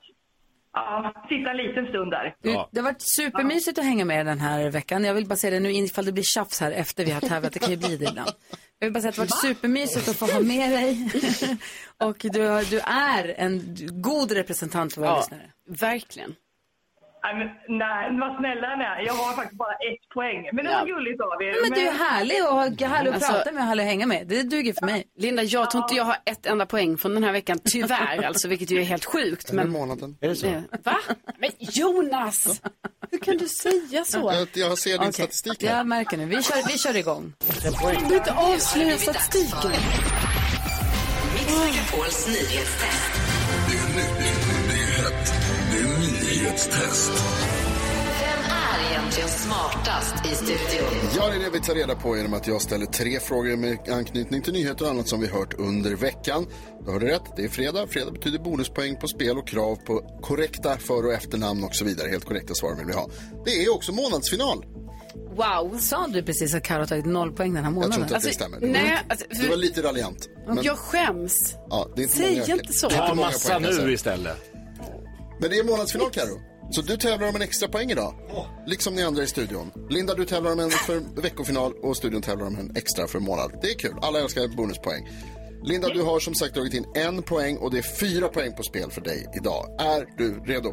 ja, sitta en liten stund där. Du, Det har varit supermysigt att hänga med den här veckan. Jag vill bara säga det nu ifall det blir tjafs här efter vi har tävlat. Det kan ju bli det ibland. Jag vill bara säga att det har varit supermysigt att få ha med dig. Och du, du är en god representant för våra Ja, lyssnare. verkligen. Nej, men, vad snälla ni är. Jag har faktiskt bara ett poäng. Men det var Ja. gulligt av er. Men du är härlig och har- härlig att Alltså- prata med och härlig att hänga med. Det duger för mig. Linda, jag tror inte jag har ett enda poäng från den här veckan, tyvärr alltså, vilket ju är helt sjukt. Men, månaden. Är det så? Eh, va? Men Jonas! Hur kan du säga så? Jag, jag ser din Okej, statistik här. Jag märker nu. Vi kör, vi kör igång. Du inte avslöja statistiken. Mix Megapols nyhetstest. Det är nytt, nyhetstest. Vem är egentligen smartast i studion? Ja, det är det vi tar reda på genom att jag ställer tre frågor med anknytning till nyheter och annat som vi hört under veckan. Du hörde rätt, det är fredag. Fredag betyder bonuspoäng på spel och krav på korrekta för och efternamn och så vidare. Helt korrekta svar vill vi ha. Det är också månadsfinal. Wow, sa du precis att Carro tagit noll poäng den här Jag månaden? tror inte att det Alltså, stämmer. nej, alltså, Det var lite raljant. Men, Jag skäms. ja, det är inte Säg många, inte så. Det är Ta inte massa poäng, alltså. nu istället. Men det är månadsfinal, Karo. Så du tävlar om en extra poäng idag. Liksom ni andra i studion. Linda, du tävlar om en för veckofinal och studion tävlar om en extra för månad. Det är kul. Alla älskar bonuspoäng. Linda, du har som sagt dragit in en poäng och det är fyra poäng på spel för dig idag. Är du redo?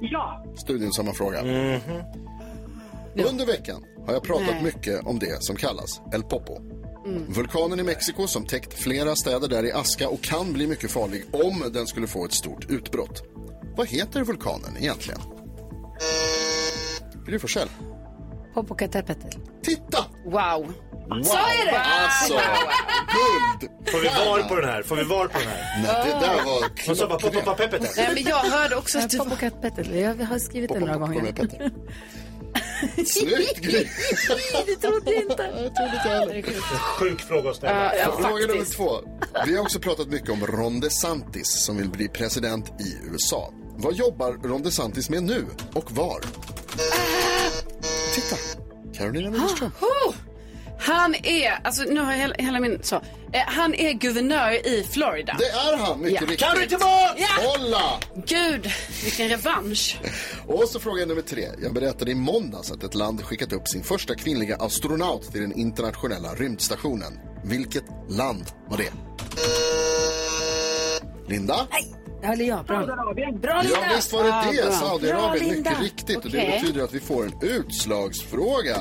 Ja. Studion samma fråga. Under veckan har jag pratat mycket om det som kallas El Popo. Vulkanen i Mexiko som täckt flera städer där i aska och kan bli mycket farlig om den skulle få ett stort utbrott. Vad heter vulkanen egentligen? Gry Forssell. Popocatépetl. Titta! Wow. Wow. Så är det! Alltså, guld! Får vi var på den här? Får vi var på den här? Nej, det där var Och så bara. Nej, men jag hörde också att du... Popocatépetl. Jag har skrivit det några gånger. Snyggt Gry! Det trodde jag inte. Jag trodde inte heller. Sjuk fråga att ställa. Fråga nummer två. Vi har också pratat mycket om Ron DeSantis som vill bli president i USA. Vad jobbar Ron DeSantis med nu och var? Titta, Carolina Widerström. Oh, han är, alltså nu har jag hela, hela min, så. Eh, han är guvernör i Florida. Det är han, mycket Ja. riktigt. Carrie tillbaka! Ja. Hålla! Gud, vilken revansch. Och så fråga nummer tre. Jag berättade i måndags att ett land skickat upp sin första kvinnliga astronaut till den internationella rymdstationen. Vilket land var det? Linda? Ja, eller ja, bra. Bra, Linda. Ja, visst var det Ja, det. Saudiarabien, mycket riktigt. Och det betyder att vi får en utslagsfråga.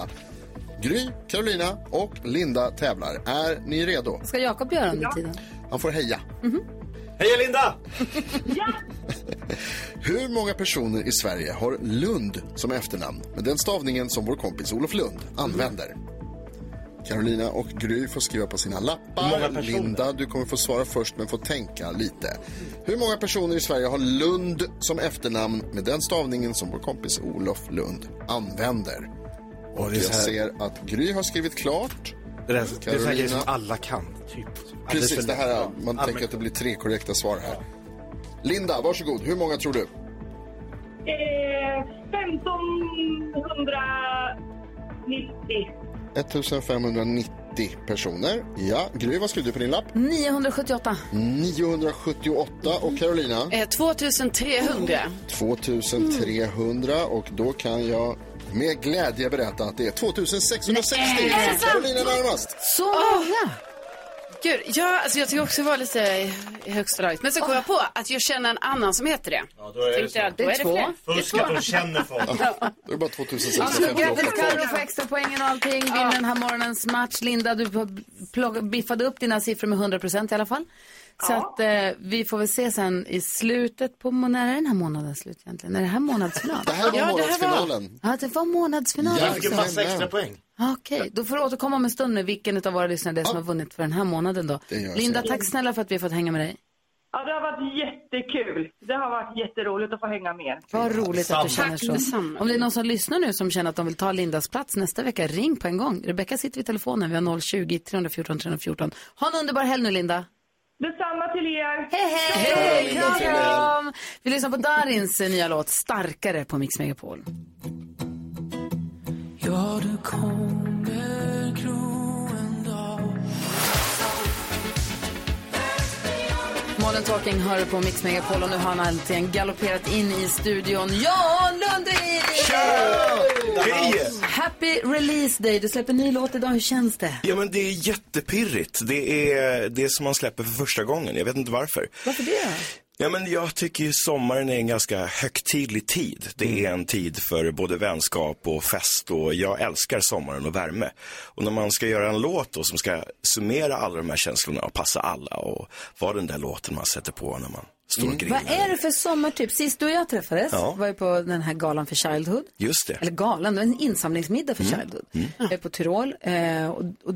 Gry, Carolina och Linda tävlar. Är ni redo? Ska Jakob göra under tiden? Han får heja. Heja Linda! Hur många personer i Sverige har Lund som efternamn med den stavningen som vår kompis Olof Lund använder? Carolina och Gry får skriva på sina lappar. Linda, du kommer få svara först men få tänka lite. Hur många personer i Sverige har Lund som efternamn med den stavningen som vår kompis Olof Lund använder? Och jag ser att Gry har skrivit klart. Det, där, det är så här grejer som alla kan, typ. Precis, det här, man Ja, tänker att det blir tre korrekta svar här. Linda, varsågod. Hur många tror du? Eh, 1590. 1590 personer. Ja, Gry, vad skrev du på din lapp? 978. 978 och Carolina? Eh, 2300. 2300 och då kan jag med glädje berätta att det är 2660. Nej, är det sant? Carolina närmast. Så många! Gud, ja, alltså jag tycker också det var lite i- högsta laget. Men så kom jag på att jag känner en annan som heter det. Ja, då är det Tänkte är det fler. Fusk att de känner folk. Då är det bara Alltså, 2658 grattis kvar. Carro för extra poängen och allting. Vinner den här morgonens match. Linda, du plock- biffade upp dina siffror med 100 procent i alla fall. Så att eh, vi får väl se sen i slutet på, när är den här månaden slut egentligen? Är det här månadsfinal? Det här var Ja, det här månadsfinalen. Ja, det var månadsfinal. Ja, Jag fick en massa extra poäng. Okej, då får du återkomma om en stund med vilken av våra lyssnare det är som har vunnit för den här månaden då. Linda, tack snälla för att vi har fått hänga med dig. Ja, det har varit jättekul. Det har varit jätteroligt att få hänga med. Vad roligt att du känner så. Detsamma. Om det är någon som lyssnar nu som känner att de vill ta Lindas plats nästa vecka, ring på en gång. Rebecka sitter vid telefonen, vi har 020-314 314. Ha en underbar helg nu Linda. Detsamma till er. Hej, hej! Kram, kram! Vi lyssnar på Darins nya låt Starkare på Mix Megapol. Ja, du kommer gro en dag Modern Talking hör du på Mix Megapol och nu har han äntligen galopperat in i studion. Jan Lundin! Hej! Happy release day. Du släpper ny låt idag. Hur känns det? Ja men det är jättepirrigt. Det är det som man släpper för första gången. Jag vet inte varför. Varför det? Ja men jag tycker ju sommaren är en ganska högtidlig tid. Det är en tid för både vänskap och fest och jag älskar sommaren och värme. Och när man ska göra en låt då som ska summera alla de här känslorna och passa alla och vara den där låten man sätter på när man står och grillar. Vad är det för sommartyp? Sist du och jag träffades Ja. var ju på den här galan för Childhood. Just det. Eller galan, det var en insamlingsmiddag för Mm. Childhood. eh, På Tyrol. Eh, och, och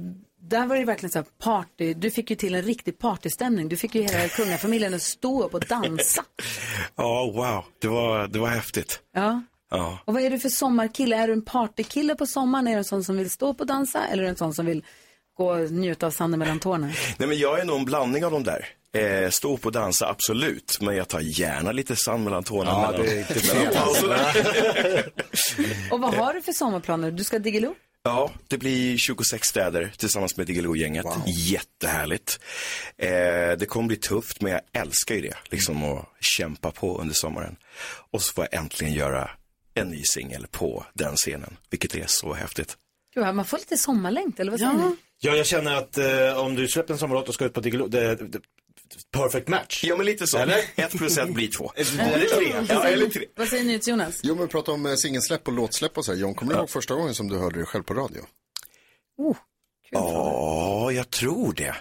där var det verkligen så här party. Du fick ju till en riktig partystämning. Du fick ju hela kungafamiljen att stå upp och dansa. Ja, wow. Det var, det var häftigt. Ja. Ja. Och vad är du för sommarkille? Är du en partykille på sommaren? Är du en sån som vill stå upp och dansa? Eller är du en sån som vill gå och njuta av sanden mellan tårna? Nej men jag är nog en blandning av de där. Eh, stå upp och dansa, absolut. Men jag tar gärna lite sand mellan tårna. Ja, mellan, det är inte mellan pauserna. Och vad har du för sommarplaner? Du ska Diggiloo? Ja, det blir 26 städer tillsammans med Diggiloo-gänget. Jättehärligt. Eh, det kommer bli tufft, men jag älskar ju det. Liksom att kämpa på under sommaren. Och så får jag äntligen göra en ny singel på den scenen, vilket är så häftigt. Gud, man får lite sommarlängtan, eller vad säger ni? Ja, jag känner att eh, om du släpper en sommarlåt och ska ut på Diggiloo, det, det, perfect match. Ja, men lite så. Eller? Ett plus ett blir två. Eller tre. Ja, eller tre. Vad säger ni till Jonas? Jo, men vi pratar om eh, singelsläpp och låtsläpp och så här. John, kommer du ihåg första gången som du hörde det själv på radio? Oh, Ja, Ja, jag tror det.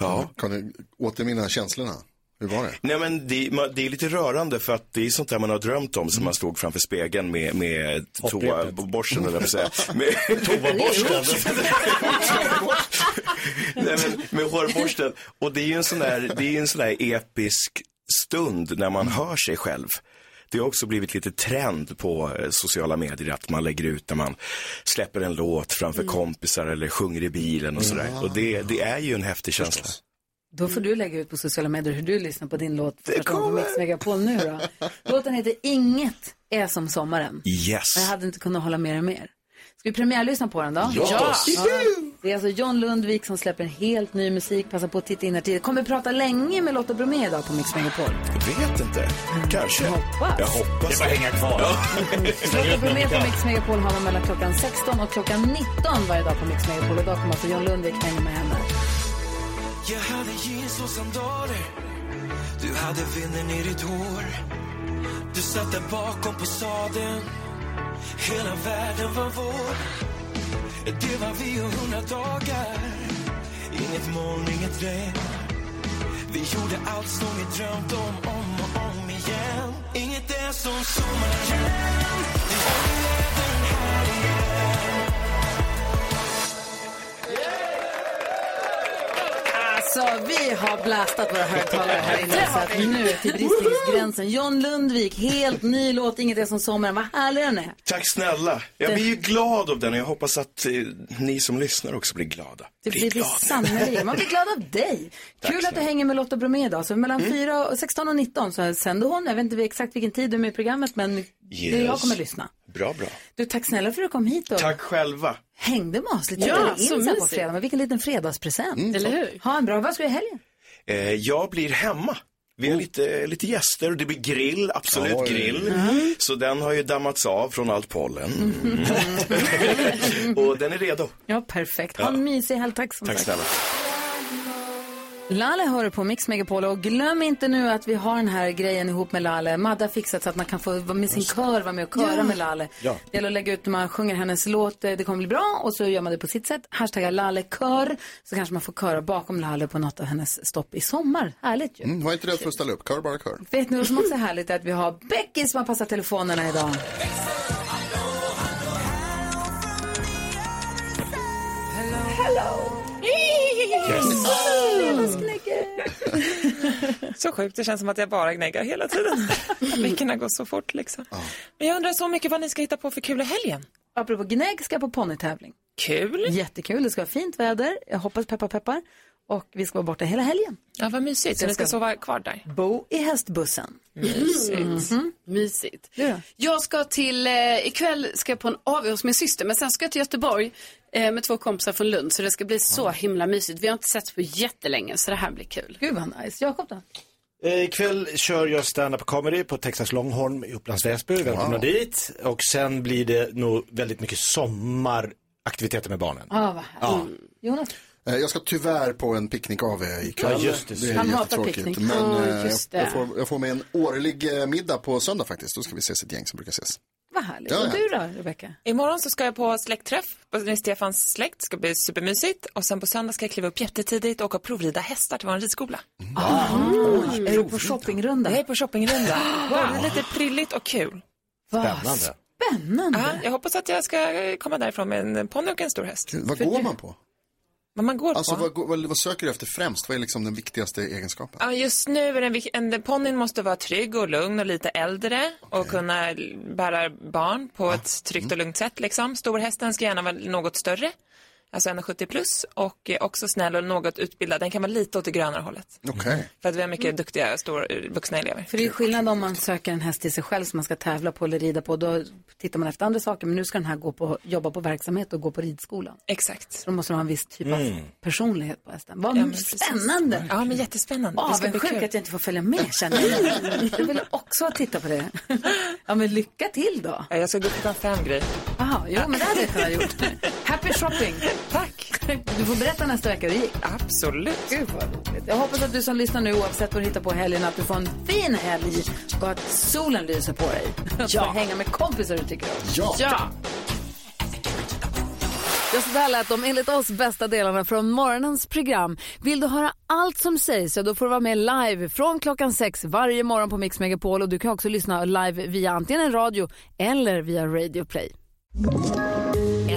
Ja. Kan du återminna känslorna? Hur var det? Nej men det, man- det är lite rörande för att det är sånt där man har drömt om som man stod framför spegeln med, med toaborsten eller vad säga. Med Toaborsten? Nej, men med hårborsten. Och det är ju en sån där, det är en sån där episk stund när man hör sig själv. Det har också blivit lite trend på eh, sociala medier att man lägger ut när man släpper en låt framför kompisar eller sjunger i bilen och sådär. Och det, det är ju en häftig känsla. Då får du lägga ut på sociala medier hur du lyssnar på din låt för på Mix Megapol nu då. Låten heter Inget är som sommaren. Yes. Jag hade inte kunnat hålla med dig mer. Ska vi premiärlyssna på den då? Ja. Det är alltså John Lundvik som släpper en helt ny musik. Passa på att titta in här tidigt. Kommer prata länge med Lotta Bromé idag på Mix Megapol. Jag vet inte. Kanske. Jag hoppas. Jag hoppas Det är bara hänga kvar. Lotta Bromé på Mix Megapol har man mellan klockan 16 och klockan 19 varje dag på Mix Megapol. Idag kommer alltså John Lundvik hänga med henne. Jag hade jeans och sandaler Du hade vinden i ditt hår. Du satt där bakom på sadeln Hela världen var vår. Det var vi och hundra dagar. Inget moln, inget regn. Vi gjorde allt som vi drömt om, om och om igen. Inget är som sommaren. Vi överlever Alltså, vi har blastat våra högtalare här inne så att nu till bristningsgränsen. John Lundvik, helt ny låt, Inget är som sommaren. Vad härlig den är. Tack snälla. Jag blir ju glad av den och jag hoppas att eh, ni som lyssnar också blir glada. Det blir det sannerligen. Man blir glad av dig. Kul att du hänger med Lotta Bromé idag. Så mellan Mm. 4 och 16 och 19 så sänder hon. Jag vet inte exakt vilken tid du är med i programmet men Yes. jag kommer lyssna. Bra, bra. Du, tack snälla för att du kom hit och Tack själva. hängde med oss lite. Ja, in så här på fredag. Men vilken liten fredagspresent. Mm, Eller hur? Ha en bra, vad ska du i helgen? Eh, jag blir hemma. Vi har lite, lite gäster och det blir grill, absolut Oj. grill. Så den har ju dammats av från allt pollen. och den är redo. Ja, perfekt. Ha Ja. en mysig helg. Tack som Tack sagt. snälla. Lale hör på Mix Megapol och glöm inte nu att vi har den här grejen ihop med Lale. Madde har fixat så att man kan få vara med sin kör, vara med och köra Ja. med Lale. Ja. Det gäller att lägga ut när man sjunger hennes låt, eh, det kommer bli bra och så gör man det på sitt sätt. Hashtagga Lale kör, så kanske man får köra bakom Lale på något av hennes stopp i sommar. Härligt ju. Mm, var inte rädd för att ställa upp, kör bara kör. Vet ni vad som också är härligt är att vi har Becky som har passat telefonerna idag. Så sjukt, det känns som att jag bara gnäggar hela tiden. Veckorna går så fort liksom. Men jag undrar så mycket vad ni ska hitta på för kul i helgen. Apropå gnägg ska jag på ponnytävling. Kul. Jättekul, det ska vara fint väder. Jag hoppas peppar peppar. Och vi ska vara borta hela helgen. Ja, vad mysigt. Så ni ska ska- sova kvar där? Bo i hästbussen. Mysigt. Mhm. Mysigt. Du då? Jag ska till, eh, ikväll ska jag på en AW hos min syster, men sen ska jag till Göteborg med två kompisar från Lund, så det ska bli så himla mysigt. Vi har inte sett på jättelänge, så det här blir kul. Gud vad nice. Jakob då? Eh, ikväll kör jag stand-up comedy på Texas Longhorn i Upplands Väsby. Välkomna dit. Och sen blir det nog väldigt mycket sommaraktiviteter med barnen. Ah, vad. Ja. Jonas? Eh, Jag ska tyvärr på en picknick av ikväll. Ja, just det. det är Han hatar jättetråkigt. picknick. Men eh, just jag, jag, får, jag får med en årlig eh, middag på söndag faktiskt. Då ska vi ses ett gäng som brukar ses. Vad härligt. Ja, och du då, Rebecka? Imorgon så ska jag på släktträff med Stefans släkt. Det ska bli supermysigt. Och sen på söndag ska jag kliva upp jättetidigt och åka och provrida hästar till vår ridskola. Ah, är du på shoppingrunda? Jag är på shoppingrunda. Wow. Det är lite prilligt och kul. Spännande. spännande. Ja, jag hoppas att jag ska komma därifrån med en ponny och en stor häst. Vad går man på? Vad man går Alltså på? vad, vad, vad söker du efter främst? Vad är liksom den viktigaste egenskapen? Ja, just nu är den, en, ponnyn måste vara trygg och lugn och lite äldre och kunna bära barn på ett tryggt och lugnt sätt. Liksom. Storhästen ska gärna vara något större, alltså 1,70 plus och eh, också snäll och något utbildad. Den kan vara lite åt det grönare hållet. Okej. För att vi har mycket duktiga stor, eh, vuxna elever. För det är skillnad om man söker en häst till sig själv som man ska tävla på eller rida på. Då tittar man efter andra saker. Men nu ska den här gå på, jobba på verksamhet och gå på ridskolan. Exakt. Då måste man ha en viss typ av Mm. personlighet på hästen. Vad Ja, men precis. spännande! Ja, men jättespännande. Det ska bli Avundsjuk att jag inte får följa med känner jag. Jag vill också titta på det. Ja, men lycka till då. Ja, jag ska gå klockan fem, Gry. Jaha, jo men det hade jag kunnat gjort. Happy shopping! Tack! Du får berätta nästa vecka hur det gick. Absolut. Gud vad roligt. Jag hoppas att du som lyssnar nu, oavsett vad du hittar på helgen, att du får en fin helg och att solen lyser på dig. Att Ja. hänga med kompisar du tycker om. Ja. Ja. Ja, så där lät de enligt oss bästa delarna från morgonens program. Vill du höra allt som sägs så då får du vara med live från klockan sex varje morgon på Mix Megapol och du kan också lyssna live via antingen en radio eller via Radio Play.